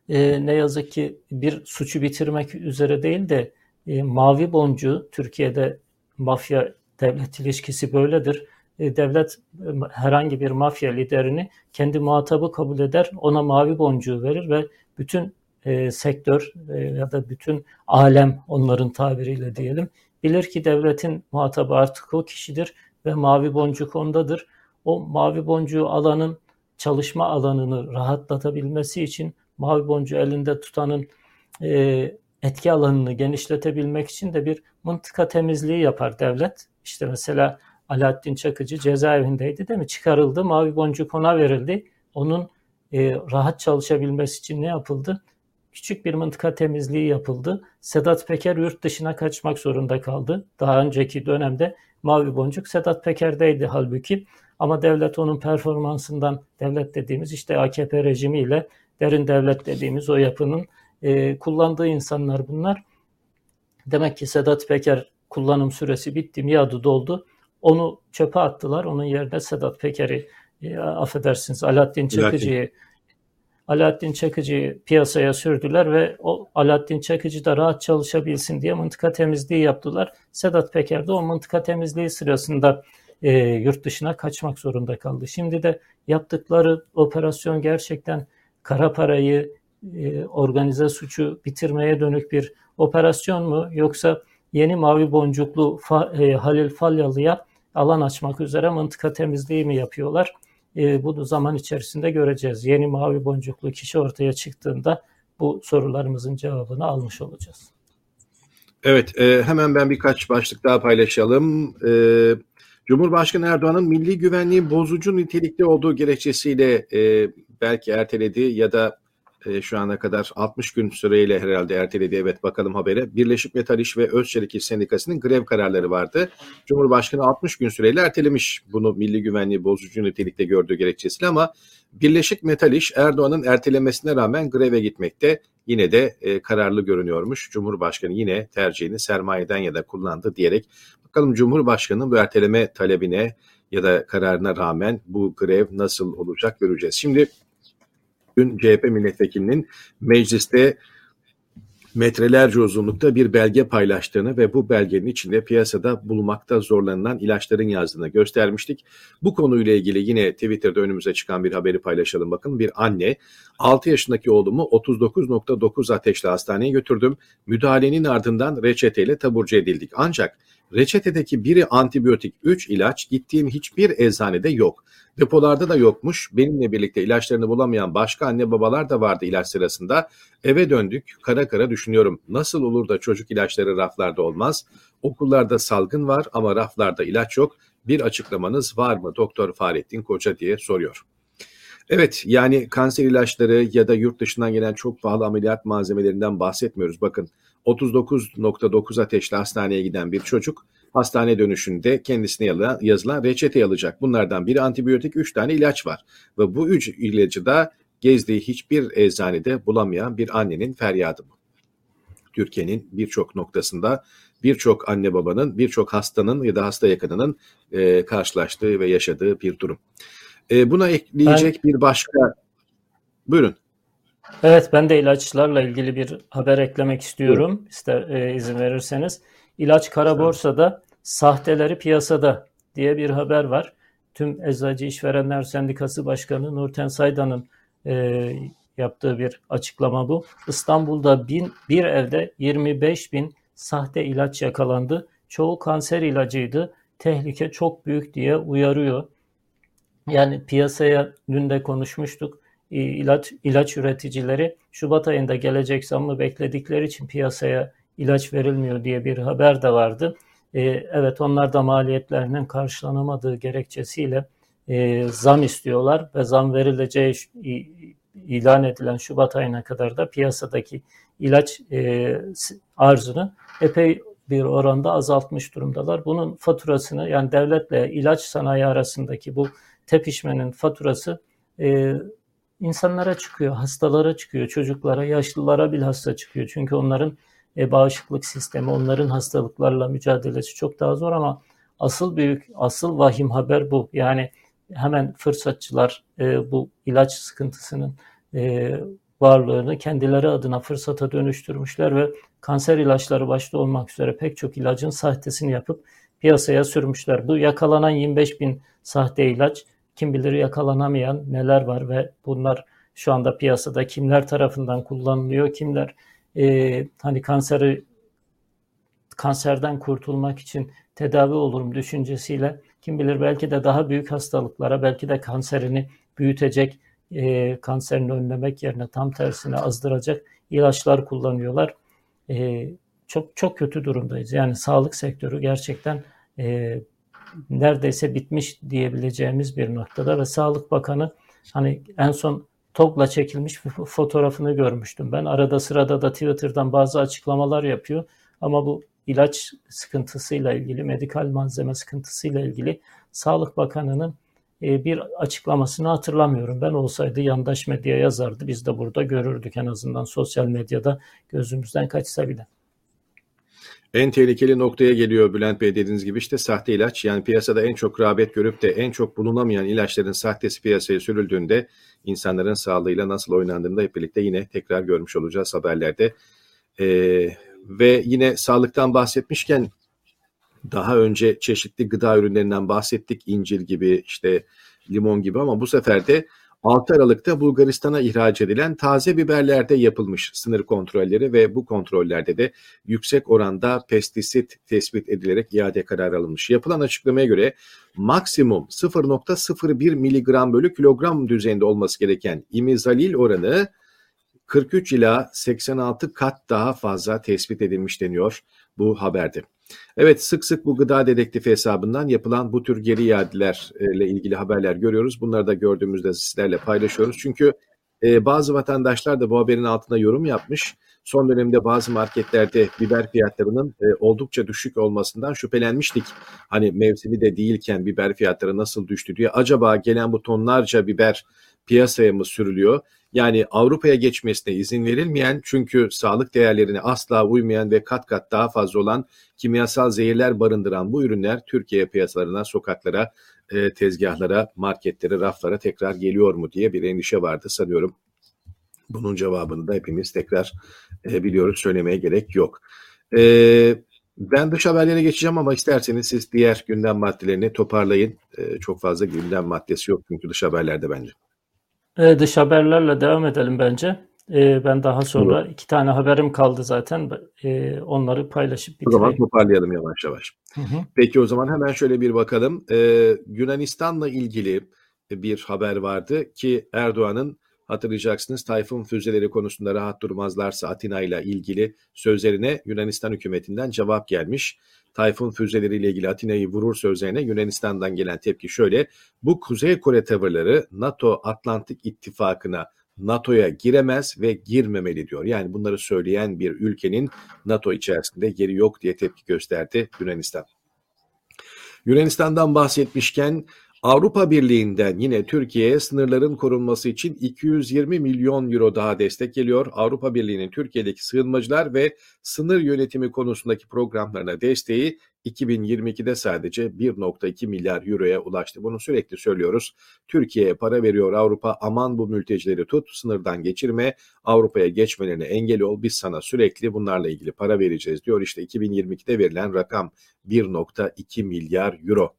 e, ne yazık ki bir suçu bitirmek üzere değil de e, mavi boncuğu Türkiye'de mafya devlet ilişkisi böyledir. E, devlet e, herhangi bir mafya liderini kendi muhatabı kabul eder, ona mavi boncuğu verir ve bütün e, sektör e, ya da bütün alem onların tabiriyle diyelim bilir ki devletin muhatabı artık o kişidir ve mavi boncuk ondadır. O mavi boncuğu alanın çalışma alanını rahatlatabilmesi için mavi boncuğu elinde tutanın e, etki alanını genişletebilmek için de bir mıntıka temizliği yapar devlet. İşte mesela Alaaddin Çakıcı cezaevindeydi değil mi? Çıkarıldı, mavi boncuk ona verildi. Onun e, rahat çalışabilmesi için ne yapıldı? Küçük bir mıntıka temizliği yapıldı. Sedat Peker yurt dışına kaçmak zorunda kaldı. Daha önceki dönemde mavi boncuk Sedat Peker'deydi halbuki. Ama devlet onun performansından, devlet dediğimiz işte AKP rejimiyle derin devlet dediğimiz o yapının e, kullandığı insanlar bunlar. Demek ki Sedat Peker kullanım süresi bitti, miadı doldu. Onu çöpe attılar. Onun yerine Sedat Peker'i e, affedersiniz Alaaddin Çakıcı'yı Alaaddin Çakıcı'yı piyasaya sürdüler ve o Alaaddin Çakıcı da rahat çalışabilsin diye mıntıka temizliği yaptılar. Sedat Peker de o mıntıka temizliği sırasında e, yurt dışına kaçmak zorunda kaldı. Şimdi de yaptıkları operasyon gerçekten kara parayı, e, organize suçu bitirmeye dönük bir operasyon mu yoksa yeni mavi boncuklu e, Halil Falyalı'ya alan açmak üzere mıntıka temizliği mi yapıyorlar? E, bunu zaman içerisinde göreceğiz. Yeni mavi boncuklu kişi ortaya çıktığında bu sorularımızın cevabını almış olacağız. Evet, hemen ben birkaç başlık daha paylaşalım. Cumhurbaşkanı Erdoğan'ın milli güvenliğin bozucu nitelikte olduğu gerekçesiyle belki erteledi ya da e, şu ana kadar 60 gün süreyle herhalde erteledi. Evet bakalım habere. Birleşik Metal İş ve Özçelik İş Sendikası'nın grev kararları vardı. Cumhurbaşkanı 60 gün süreyle ertelemiş bunu milli güvenliği bozucu nitelikte gördüğü gerekçesiyle ama Birleşik Metal İş Erdoğan'ın ertelemesine rağmen greve gitmekte yine de e, kararlı görünüyormuş. Cumhurbaşkanı yine tercihini sermayeden ya da kullandı diyerek bakalım Cumhurbaşkanı'nın bu erteleme talebine ya da kararına rağmen bu grev nasıl olacak göreceğiz. Şimdi Dün CHP milletvekilinin mecliste metrelerce uzunlukta bir belge paylaştığını ve bu belgenin içinde piyasada bulmakta zorlanılan ilaçların yazdığını göstermiştik. Bu konuyla ilgili yine Twitter'da önümüze çıkan bir haberi paylaşalım. Bakın bir anne 6 yaşındaki oğlumu 39.9 ateşle hastaneye götürdüm. Müdahalenin ardından reçeteyle taburcu edildik. Ancak reçetedeki biri antibiyotik 3 ilaç gittiğim hiçbir eczanede yok. Depolarda da yokmuş. Benimle birlikte ilaçlarını bulamayan başka anne babalar da vardı ilaç sırasında. Eve döndük. Kara kara düşünüyorum. Nasıl olur da çocuk ilaçları raflarda olmaz? Okullarda salgın var ama raflarda ilaç yok. Bir açıklamanız var mı Doktor Fahrettin Koca diye soruyor. Evet yani kanser ilaçları ya da yurt dışından gelen çok pahalı ameliyat malzemelerinden bahsetmiyoruz. Bakın 39.9 ateşli hastaneye giden bir çocuk hastane dönüşünde kendisine yazılan reçete alacak. Bunlardan biri antibiyotik, 3 tane ilaç var. Ve bu 3 ilacı da gezdiği hiçbir eczanede bulamayan bir annenin feryadı bu. Türkiye'nin birçok noktasında birçok anne babanın, birçok hastanın ya da hasta yakınının e, karşılaştığı ve yaşadığı bir durum. E, buna ekleyecek ben... bir başka... Buyurun. Evet ben de ilaçlarla ilgili bir haber eklemek istiyorum. İster e, izin verirseniz. İlaç kara borsada, sahteleri piyasada diye bir haber var. Tüm Eczacı İşverenler Sendikası Başkanı Nurten Saydan'ın e, yaptığı bir açıklama bu. İstanbul'da bin, bir evde 25 bin sahte ilaç yakalandı. Çoğu kanser ilacıydı. Tehlike çok büyük diye uyarıyor. Yani piyasaya dün de konuşmuştuk. İlaç, ilaç üreticileri Şubat ayında gelecek zammı bekledikleri için piyasaya ilaç verilmiyor diye bir haber de vardı. E, evet onlar da maliyetlerinin karşılanamadığı gerekçesiyle e, zam istiyorlar ve zam verileceği ilan edilen Şubat ayına kadar da piyasadaki ilaç e, arzını epey bir oranda azaltmış durumdalar. Bunun faturasını yani devletle ilaç sanayi arasındaki bu tepişmenin faturası e, insanlara çıkıyor, hastalara çıkıyor, çocuklara, yaşlılara bilhassa çıkıyor. Çünkü onların e, bağışıklık sistemi, onların hastalıklarla mücadelesi çok daha zor ama asıl büyük, asıl vahim haber bu. Yani hemen fırsatçılar e, bu ilaç sıkıntısının e, varlığını kendileri adına fırsata dönüştürmüşler ve kanser ilaçları başta olmak üzere pek çok ilacın sahtesini yapıp piyasaya sürmüşler. Bu yakalanan 25 bin sahte ilaç kim bilir yakalanamayan neler var ve bunlar şu anda piyasada kimler tarafından kullanılıyor, kimler e, hani kanseri kanserden kurtulmak için tedavi olurum düşüncesiyle kim bilir belki de daha büyük hastalıklara belki de kanserini büyütecek e, kanserini önlemek yerine tam tersine azdıracak ilaçlar kullanıyorlar. E, çok çok kötü durumdayız. Yani sağlık sektörü gerçekten e, neredeyse bitmiş diyebileceğimiz bir noktada ve Sağlık Bakanı hani en son TOG'la çekilmiş bir fotoğrafını görmüştüm. Ben arada sırada da Twitter'dan bazı açıklamalar yapıyor ama bu ilaç sıkıntısıyla ilgili, medikal malzeme sıkıntısıyla ilgili Sağlık Bakanı'nın e, bir açıklamasını hatırlamıyorum. Ben olsaydı yandaş medya yazardı. Biz de burada görürdük en azından sosyal medyada gözümüzden kaçsa bile. En tehlikeli noktaya geliyor Bülent Bey dediğiniz gibi işte sahte ilaç. Yani piyasada en çok rağbet görüp de en çok bulunamayan ilaçların sahtesi piyasaya sürüldüğünde insanların sağlığıyla nasıl oynandığını da hep birlikte yine tekrar görmüş olacağız haberlerde. Ee, ve yine sağlıktan bahsetmişken daha önce çeşitli gıda ürünlerinden bahsettik. incir gibi işte limon gibi ama bu sefer de 6 Aralık'ta Bulgaristan'a ihraç edilen taze biberlerde yapılmış sınır kontrolleri ve bu kontrollerde de yüksek oranda pestisit tespit edilerek iade kararı alınmış. Yapılan açıklamaya göre maksimum 0.01 miligram bölü kilogram düzeyinde olması gereken imizalil oranı 43 ila 86 kat daha fazla tespit edilmiş deniyor bu haberde. Evet sık sık bu gıda dedektifi hesabından yapılan bu tür geri iadelerle ilgili haberler görüyoruz. Bunları da gördüğümüzde sizlerle paylaşıyoruz. Çünkü e, bazı vatandaşlar da bu haberin altına yorum yapmış. Son dönemde bazı marketlerde biber fiyatlarının e, oldukça düşük olmasından şüphelenmiştik. Hani mevsimi de değilken biber fiyatları nasıl düştü diye. Acaba gelen bu tonlarca biber piyasaya mı sürülüyor? Yani Avrupa'ya geçmesine izin verilmeyen çünkü sağlık değerlerine asla uymayan ve kat kat daha fazla olan kimyasal zehirler barındıran bu ürünler Türkiye piyasalarına, sokaklara, e, tezgahlara, marketlere, raflara tekrar geliyor mu diye bir endişe vardı sanıyorum. Bunun cevabını da hepimiz tekrar e, biliyoruz, söylemeye gerek yok. E, ben dış haberlere geçeceğim ama isterseniz siz diğer gündem maddelerini toparlayın. Çok fazla gündem maddesi yok çünkü dış haberlerde bence. E, dış haberlerle devam edelim bence. E, ben daha sonra evet. iki tane haberim kaldı zaten. E, onları paylaşıp bitireyim. O zaman toparlayalım yavaş yavaş. Hı hı. Peki o zaman hemen şöyle bir bakalım. E, Yunanistan'la ilgili bir haber vardı ki Erdoğan'ın hatırlayacaksınız Tayfun füzeleri konusunda rahat durmazlarsa Atina ile ilgili sözlerine Yunanistan hükümetinden cevap gelmiş. Tayfun füzeleriyle ilgili Atina'yı vurur sözlerine Yunanistan'dan gelen tepki şöyle. Bu Kuzey Kore tavırları NATO Atlantik İttifakı'na NATO'ya giremez ve girmemeli diyor. Yani bunları söyleyen bir ülkenin NATO içerisinde yeri yok diye tepki gösterdi Yunanistan. Yunanistan'dan bahsetmişken Avrupa Birliği'nden yine Türkiye'ye sınırların korunması için 220 milyon euro daha destek geliyor. Avrupa Birliği'nin Türkiye'deki sığınmacılar ve sınır yönetimi konusundaki programlarına desteği 2022'de sadece 1.2 milyar euroya ulaştı. Bunu sürekli söylüyoruz. Türkiye'ye para veriyor Avrupa aman bu mültecileri tut sınırdan geçirme Avrupa'ya geçmelerine engel ol biz sana sürekli bunlarla ilgili para vereceğiz diyor. İşte 2022'de verilen rakam 1.2 milyar euro.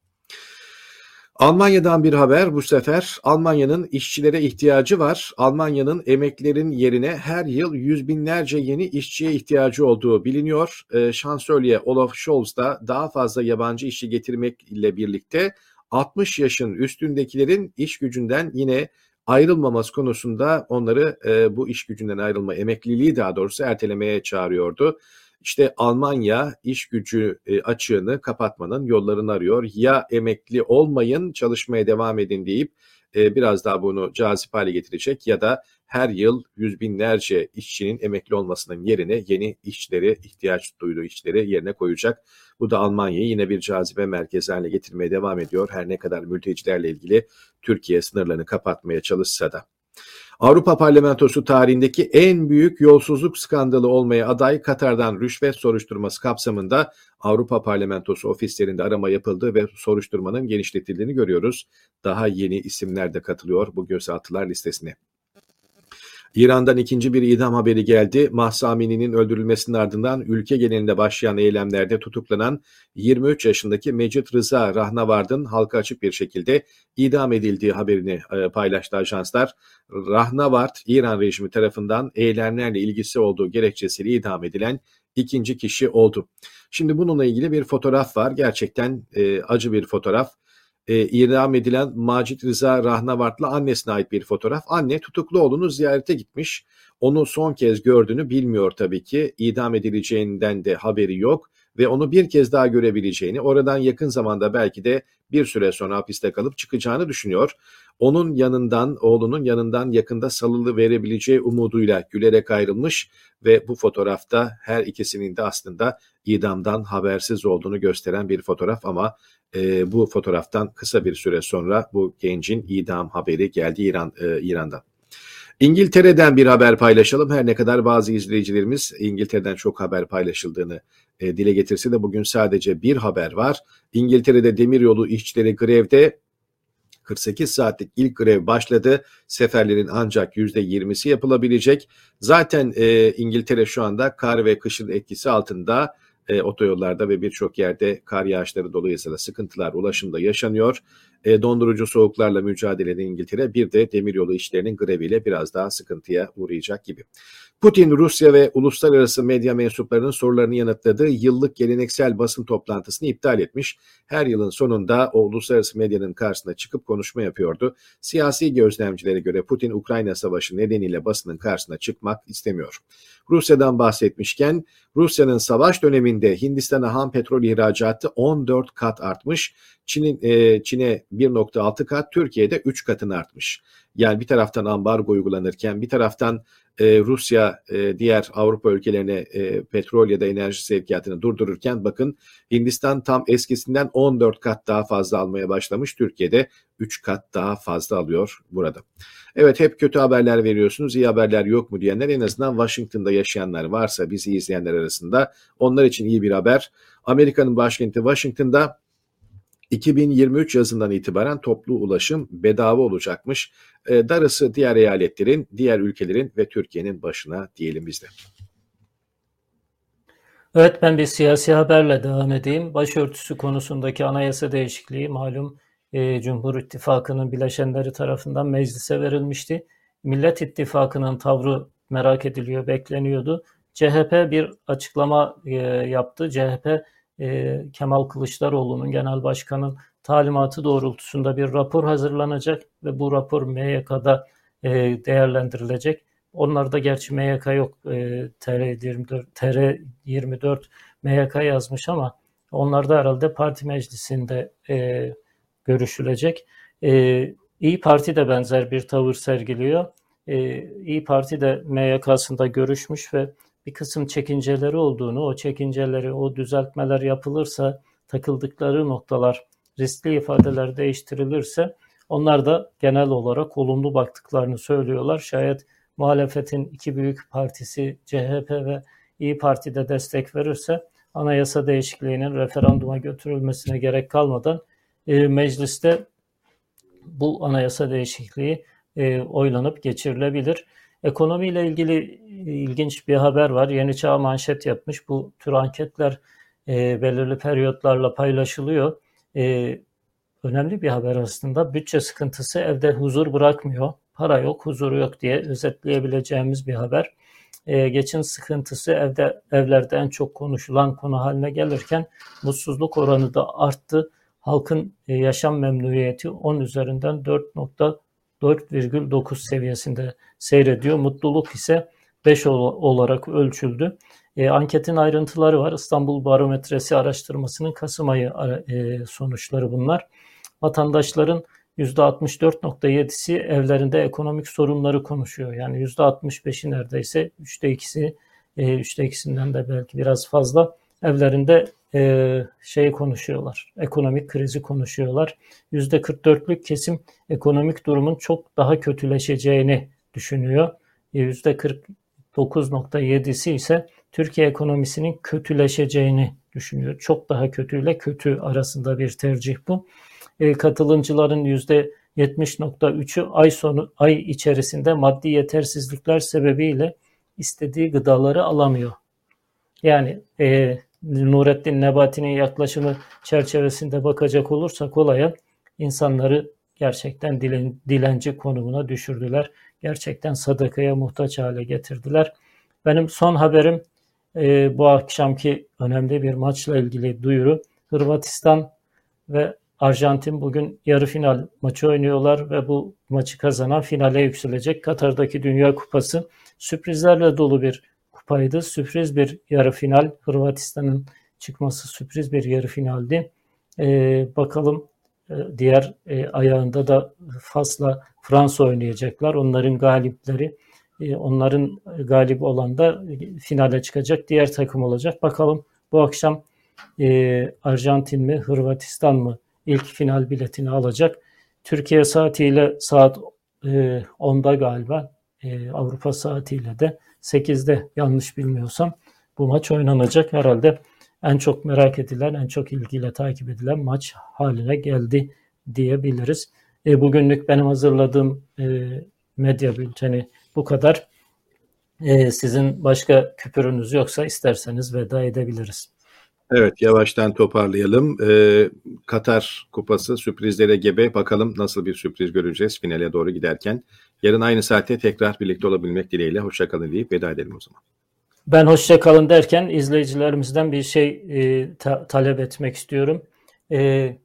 Almanya'dan bir haber bu sefer. Almanya'nın işçilere ihtiyacı var. Almanya'nın emeklerin yerine her yıl yüz binlerce yeni işçiye ihtiyacı olduğu biliniyor. Ee, Şansölye Olaf Scholz da daha fazla yabancı işçi getirmekle birlikte 60 yaşın üstündekilerin iş gücünden yine ayrılmaması konusunda onları e, bu iş gücünden ayrılma, emekliliği daha doğrusu ertelemeye çağırıyordu. İşte Almanya iş gücü e, açığını kapatmanın yollarını arıyor. Ya emekli olmayın çalışmaya devam edin deyip e, biraz daha bunu cazip hale getirecek ya da her yıl yüz binlerce işçinin emekli olmasının yerine yeni işçileri, ihtiyaç duyduğu işçileri yerine koyacak. Bu da Almanya'yı yine bir cazibe merkezi haline getirmeye devam ediyor. Her ne kadar mültecilerle ilgili Türkiye sınırlarını kapatmaya çalışsa da. Avrupa Parlamentosu tarihindeki en büyük yolsuzluk skandalı olmaya aday Katar'dan rüşvet soruşturması kapsamında Avrupa Parlamentosu ofislerinde arama yapıldı ve soruşturmanın genişletildiğini görüyoruz. Daha yeni isimler de katılıyor bu gözaltılar listesine. İran'dan ikinci bir idam haberi geldi. Mahsa Amini'nin öldürülmesinin ardından ülke genelinde başlayan eylemlerde tutuklanan 23 yaşındaki Mecit Rıza Rahnavard'ın halka açık bir şekilde idam edildiği haberini e, paylaştı ajanslar. Rahnavard, İran rejimi tarafından eylemlerle ilgisi olduğu gerekçesiyle idam edilen ikinci kişi oldu. Şimdi bununla ilgili bir fotoğraf var. Gerçekten e, acı bir fotoğraf e, idam edilen Macit Rıza Rahnavart'la annesine ait bir fotoğraf. Anne tutuklu oğlunu ziyarete gitmiş. Onu son kez gördüğünü bilmiyor tabii ki. İdam edileceğinden de haberi yok ve onu bir kez daha görebileceğini, oradan yakın zamanda belki de bir süre sonra hapiste kalıp çıkacağını düşünüyor. Onun yanından, oğlunun yanından yakında salılı verebileceği umuduyla gülerek ayrılmış ve bu fotoğrafta her ikisinin de aslında idamdan habersiz olduğunu gösteren bir fotoğraf ama e, bu fotoğraftan kısa bir süre sonra bu gencin idam haberi geldi İran e, İran'dan. İngiltere'den bir haber paylaşalım. Her ne kadar bazı izleyicilerimiz İngiltere'den çok haber paylaşıldığını e, dile getirse de bugün sadece bir haber var. İngiltere'de demiryolu işçileri grevde 48 saatlik ilk grev başladı. Seferlerin ancak %20'si yapılabilecek. Zaten e, İngiltere şu anda kar ve kışın etkisi altında e, otoyollarda ve birçok yerde kar yağışları dolayısıyla sıkıntılar ulaşımda yaşanıyor. E, dondurucu soğuklarla mücadelede İngiltere bir de demiryolu işlerinin greviyle biraz daha sıkıntıya uğrayacak gibi. Putin, Rusya ve uluslararası medya mensuplarının sorularını yanıtladığı yıllık geleneksel basın toplantısını iptal etmiş. Her yılın sonunda o uluslararası medyanın karşısına çıkıp konuşma yapıyordu. Siyasi gözlemcilere göre Putin Ukrayna Savaşı nedeniyle basının karşısına çıkmak istemiyor. Rusya'dan bahsetmişken Rusya'nın savaş döneminde Hindistan'a ham petrol ihracatı 14 kat artmış. Çin'in e, Çin'e 1.6 kat, Türkiye'de 3 katın artmış. Yani bir taraftan ambargo uygulanırken bir taraftan e, Rusya e, diğer Avrupa ülkelerine e, petrol ya da enerji sevkiyatını durdururken bakın Hindistan tam eskisinden 14 kat daha fazla almaya başlamış. Türkiye'de 3 kat daha fazla alıyor burada. Evet hep kötü haberler veriyorsunuz, iyi haberler yok mu diyenler en azından Washington'da yaşayanlar varsa bizi izleyenler arasında onlar için iyi bir haber. Amerika'nın başkenti Washington'da 2023 yazından itibaren toplu ulaşım bedava olacakmış. E, darısı diğer eyaletlerin, diğer ülkelerin ve Türkiye'nin başına diyelim bizde. Evet ben bir siyasi haberle devam edeyim. Başörtüsü konusundaki anayasa değişikliği malum e, Cumhur İttifakı'nın bileşenleri tarafından meclise verilmişti. Millet İttifakı'nın tavrı merak ediliyor, bekleniyordu. CHP bir açıklama e, yaptı. CHP e, Kemal Kılıçdaroğlu'nun genel başkanın talimatı doğrultusunda bir rapor hazırlanacak ve bu rapor MYK'da e, değerlendirilecek. Onlarda gerçi MYK yok. E, TR24, TR24 MYK yazmış ama onlar da herhalde parti meclisinde e, görüşülecek. E, İyi Parti de benzer bir tavır sergiliyor. E, İyi Parti de MYK'sında görüşmüş ve bir kısım çekinceleri olduğunu, o çekinceleri, o düzeltmeler yapılırsa takıldıkları noktalar, riskli ifadeler değiştirilirse onlar da genel olarak olumlu baktıklarını söylüyorlar. Şayet muhalefetin iki büyük partisi CHP ve İyi Parti de destek verirse anayasa değişikliğinin referanduma götürülmesine gerek kalmadan e, mecliste bu anayasa değişikliği e, oylanıp geçirilebilir. Ekonomiyle ilgili e, ilginç bir haber var. Yeni Çağ manşet yapmış. Bu tür anketler e, belirli periyotlarla paylaşılıyor. E, önemli bir haber aslında. Bütçe sıkıntısı evde huzur bırakmıyor. Para yok, huzur yok diye özetleyebileceğimiz bir haber. E, geçim sıkıntısı evde evlerde en çok konuşulan konu haline gelirken mutsuzluk oranı da arttı. Halkın e, yaşam memnuniyeti 10 üzerinden 4.9 seviyesinde seyrediyor. Mutluluk ise 5 olarak ölçüldü. E, anketin ayrıntıları var. İstanbul Barometresi araştırmasının Kasım ayı e, sonuçları bunlar. Vatandaşların %64.7'si evlerinde ekonomik sorunları konuşuyor. Yani %65'i neredeyse, üçte ikisi, e, üçte ikisinden de belki biraz fazla evlerinde e, şey konuşuyorlar. Ekonomik krizi konuşuyorlar. %44'lük kesim ekonomik durumun çok daha kötüleşeceğini düşünüyor. %49.7'si ise Türkiye ekonomisinin kötüleşeceğini düşünüyor. Çok daha kötüyle kötü arasında bir tercih bu. E, katılımcıların %70.3'ü ay sonu ay içerisinde maddi yetersizlikler sebebiyle istediği gıdaları alamıyor. Yani e, Nurettin Nebati'nin yaklaşımı çerçevesinde bakacak olursak olaya insanları gerçekten dilen, dilenci konumuna düşürdüler. Gerçekten sadakaya muhtaç hale getirdiler. Benim son haberim e, bu akşamki önemli bir maçla ilgili duyuru. Hırvatistan ve Arjantin bugün yarı final maçı oynuyorlar ve bu maçı kazanan finale yükselecek. Katar'daki Dünya Kupası sürprizlerle dolu bir kupaydı. Sürpriz bir yarı final. Hırvatistan'ın çıkması sürpriz bir yarı finaldi. Ee, bakalım e, diğer e, ayağında da Fas'la Fransa oynayacaklar. Onların galipleri e, onların galip olan da finale çıkacak diğer takım olacak. Bakalım bu akşam e, Arjantin mi Hırvatistan mı ilk final biletini alacak. Türkiye saatiyle saat e, 10'da galiba e, Avrupa saatiyle de 8'de yanlış bilmiyorsam bu maç oynanacak. Herhalde en çok merak edilen, en çok ilgiyle takip edilen maç haline geldi diyebiliriz. E, bugünlük benim hazırladığım e, medya bülteni bu kadar. E, sizin başka küpürünüz yoksa isterseniz veda edebiliriz. Evet yavaştan toparlayalım. Ee, Katar Kupası sürprizlere gebe. Bakalım nasıl bir sürpriz göreceğiz finale doğru giderken. Yarın aynı saatte tekrar birlikte olabilmek dileğiyle. Hoşçakalın deyip veda edelim o zaman. Ben hoşçakalın derken izleyicilerimizden bir şey e, ta- talep etmek istiyorum. E,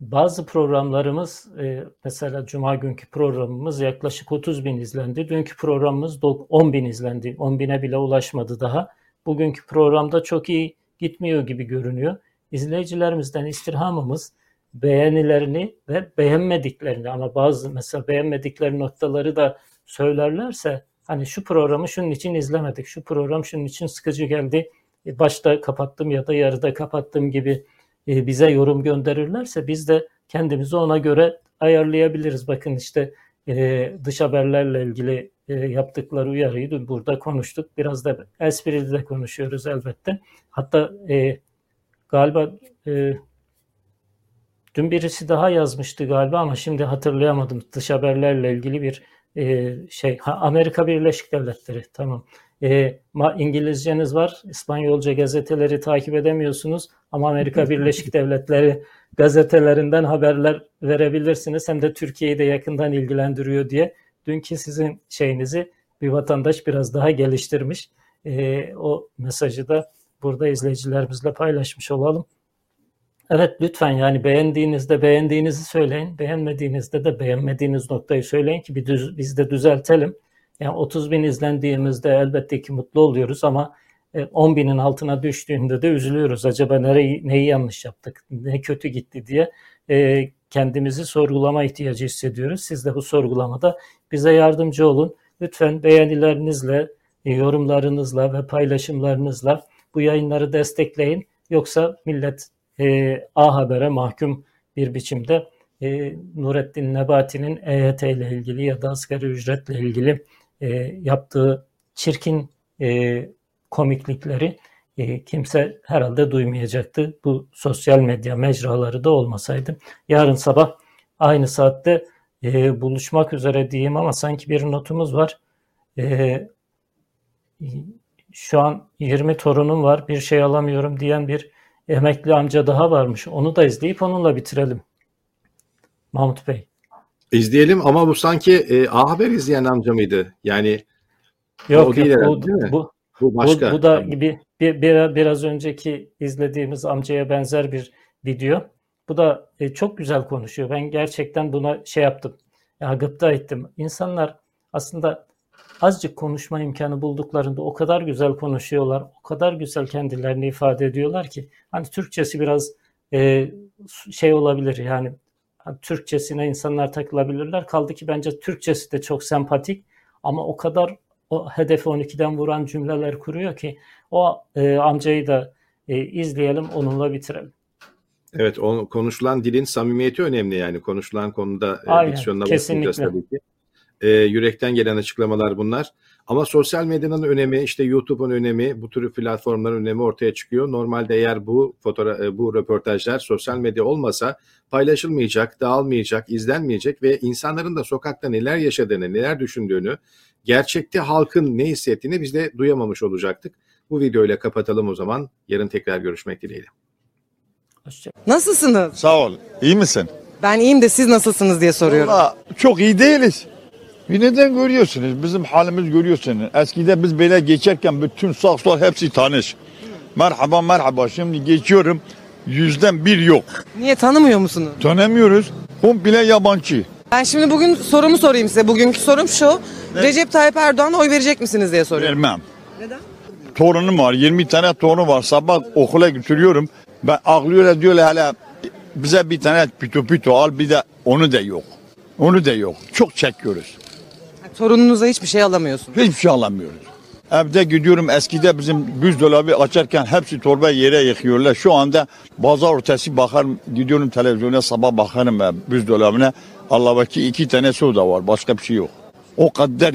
bazı programlarımız e, mesela Cuma günkü programımız yaklaşık 30 bin izlendi. Dünkü programımız 10 bin izlendi. 10 bine bile ulaşmadı daha. Bugünkü programda çok iyi gitmiyor gibi görünüyor. İzleyicilerimizden istirhamımız beğenilerini ve beğenmediklerini ama bazı mesela beğenmedikleri noktaları da söylerlerse hani şu programı şunun için izlemedik, şu program şunun için sıkıcı geldi, e, başta kapattım ya da yarıda kapattım gibi e, bize yorum gönderirlerse biz de kendimizi ona göre ayarlayabiliriz. Bakın işte e, dış haberlerle ilgili yaptıkları uyarıyı burada konuştuk. Biraz da esprili de konuşuyoruz elbette. Hatta galiba dün birisi daha yazmıştı galiba ama şimdi hatırlayamadım. Dış haberlerle ilgili bir şey. Ha, Amerika Birleşik Devletleri tamam. E, İngilizceniz var, İspanyolca gazeteleri takip edemiyorsunuz ama Amerika Birleşik Devletleri gazetelerinden haberler verebilirsiniz. Hem de Türkiye'yi de yakından ilgilendiriyor diye. Dünkü sizin şeyinizi bir vatandaş biraz daha geliştirmiş. E, o mesajı da burada izleyicilerimizle paylaşmış olalım. Evet lütfen yani beğendiğinizde beğendiğinizi söyleyin. Beğenmediğinizde de beğenmediğiniz noktayı söyleyin ki biz de düzeltelim. Yani 30 bin izlendiğimizde elbette ki mutlu oluyoruz ama 10 e, binin altına düştüğünde de üzülüyoruz. Acaba nereyi, neyi yanlış yaptık, ne kötü gitti diye e, kendimizi sorgulama ihtiyacı hissediyoruz. Siz de bu sorgulamada bize yardımcı olun. Lütfen beğenilerinizle, e, yorumlarınızla ve paylaşımlarınızla bu yayınları destekleyin. Yoksa millet A Haber'e mahkum bir biçimde Nurettin Nebati'nin EYT ile ilgili ya da asgari ücretle ilgili e, yaptığı çirkin e, komiklikleri e, kimse herhalde duymayacaktı. Bu sosyal medya mecraları da olmasaydı. Yarın sabah aynı saatte e, buluşmak üzere diyeyim ama sanki bir notumuz var. E, şu an 20 torunum var bir şey alamıyorum diyen bir emekli amca daha varmış. Onu da izleyip onunla bitirelim. Mahmut Bey. İzleyelim ama bu sanki e, A Haber izleyen amca mıydı? Yani yok, o değil yok herhalde, bu, değil mi? bu bu başka. Bu, bu da gibi bir, bir, biraz önceki izlediğimiz amcaya benzer bir video. Bu da e, çok güzel konuşuyor. Ben gerçekten buna şey yaptım. Ya gıpta ettim. İnsanlar aslında azıcık konuşma imkanı bulduklarında o kadar güzel konuşuyorlar. O kadar güzel kendilerini ifade ediyorlar ki hani Türkçesi biraz e, şey olabilir yani hani Türkçesine insanlar takılabilirler. Kaldı ki bence Türkçesi de çok sempatik ama o kadar o hedefi 12'den vuran cümleler kuruyor ki o e, amcayı da e, izleyelim onunla bitirelim. Evet, o konuşulan dilin samimiyeti önemli yani konuşulan konuda e, diksiyonuna bakacağız tabii ki. E, yürekten gelen açıklamalar bunlar. Ama sosyal medyanın önemi, işte YouTube'un önemi, bu tür platformların önemi ortaya çıkıyor. Normalde eğer bu fotoğraf, e, bu röportajlar sosyal medya olmasa paylaşılmayacak, dağılmayacak, izlenmeyecek ve insanların da sokakta neler yaşadığını, neler düşündüğünü, gerçekte halkın ne hissettiğini biz de duyamamış olacaktık. Bu videoyla kapatalım o zaman. Yarın tekrar görüşmek dileğiyle. Nasılsınız? Sağ ol. İyi misin? Ben iyiyim de siz nasılsınız diye soruyorum. Valla çok iyi değiliz. Neden görüyorsunuz? Bizim halimiz görüyorsunuz. Eskide biz böyle geçerken bütün sağ sol hepsi tanış. Merhaba merhaba. Şimdi geçiyorum. Yüzden bir yok. Niye tanımıyor musunuz? Tanımıyoruz. Komple yabancı. Ben şimdi bugün sorumu sorayım size. Bugünkü sorum şu. Recep Tayyip Erdoğan'a oy verecek misiniz diye soruyorum. Vermem. Neden? Torunum var. 20 tane torunu var. Sabah okula götürüyorum. Ben ağlıyorlar diyorlar hala bize bir tane pito pito al bir de onu da yok. Onu da yok. Çok çekiyoruz. Torununuza hiçbir şey alamıyorsunuz. Hiçbir şey alamıyoruz. Evde gidiyorum eskide bizim buzdolabı açarken hepsi torba yere yıkıyorlar. Şu anda pazar ötesi bakarım gidiyorum televizyona sabah bakarım ben buzdolabına. Allah belki iki tane soda var başka bir şey yok. O kadar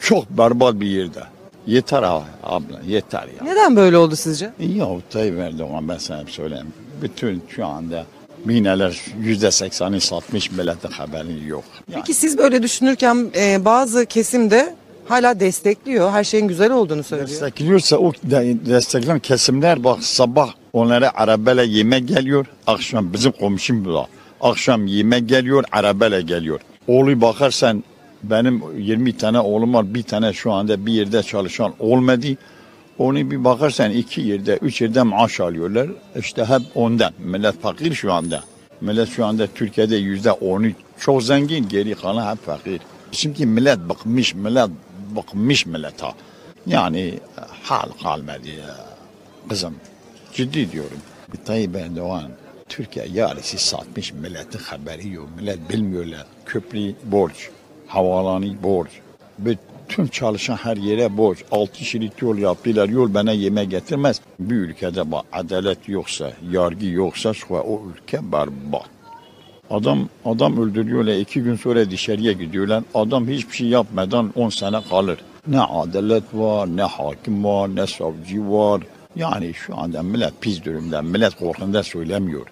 çok berbat bir yerde. Yeter ha abla yeter ya. Neden böyle oldu sizce? Ya Tayyip Erdoğan ben sana söyleyeyim. Bütün şu anda mineler yüzde sekseni satmış milletin haberi yok. Yani Peki siz böyle düşünürken e, bazı kesimde hala destekliyor. Her şeyin güzel olduğunu söylüyor. Destekliyorsa o de- destekleyen kesimler bak sabah onlara arabayla yemek geliyor. Akşam bizim komşum bu da. Akşam yemek geliyor, arabayla geliyor. Oğlu bakarsan benim 20 tane oğlum var. Bir tane şu anda bir yerde çalışan olmadı. Onu bir bakarsan iki yerde, üç yerde maaş alıyorlar. İşte hep ondan. Millet fakir şu anda. Millet şu anda Türkiye'de yüzde onu çok zengin, geri kalan hep fakir. Çünkü millet bıkmış, millet bıkmış millet ha. Yani hal kalmadı ya. Kızım ciddi diyorum. Tayyip Erdoğan Türkiye yarısı satmış milletin haberi yok. Millet bilmiyorlar. Köprü borç, havalanı borç. Bütün çalışan her yere borç. Altı şerit yol yaptılar. Yol bana yemek getirmez. Bir ülkede adalet yoksa, yargı yoksa o ülke berbat. Adam adam öldürüyorlar. iki gün sonra dışarıya gidiyorlar. Adam hiçbir şey yapmadan 10 sene kalır. Ne adalet var, ne hakim var, ne savcı var. Yani şu anda millet pis durumda. Millet korkunda söylemiyor.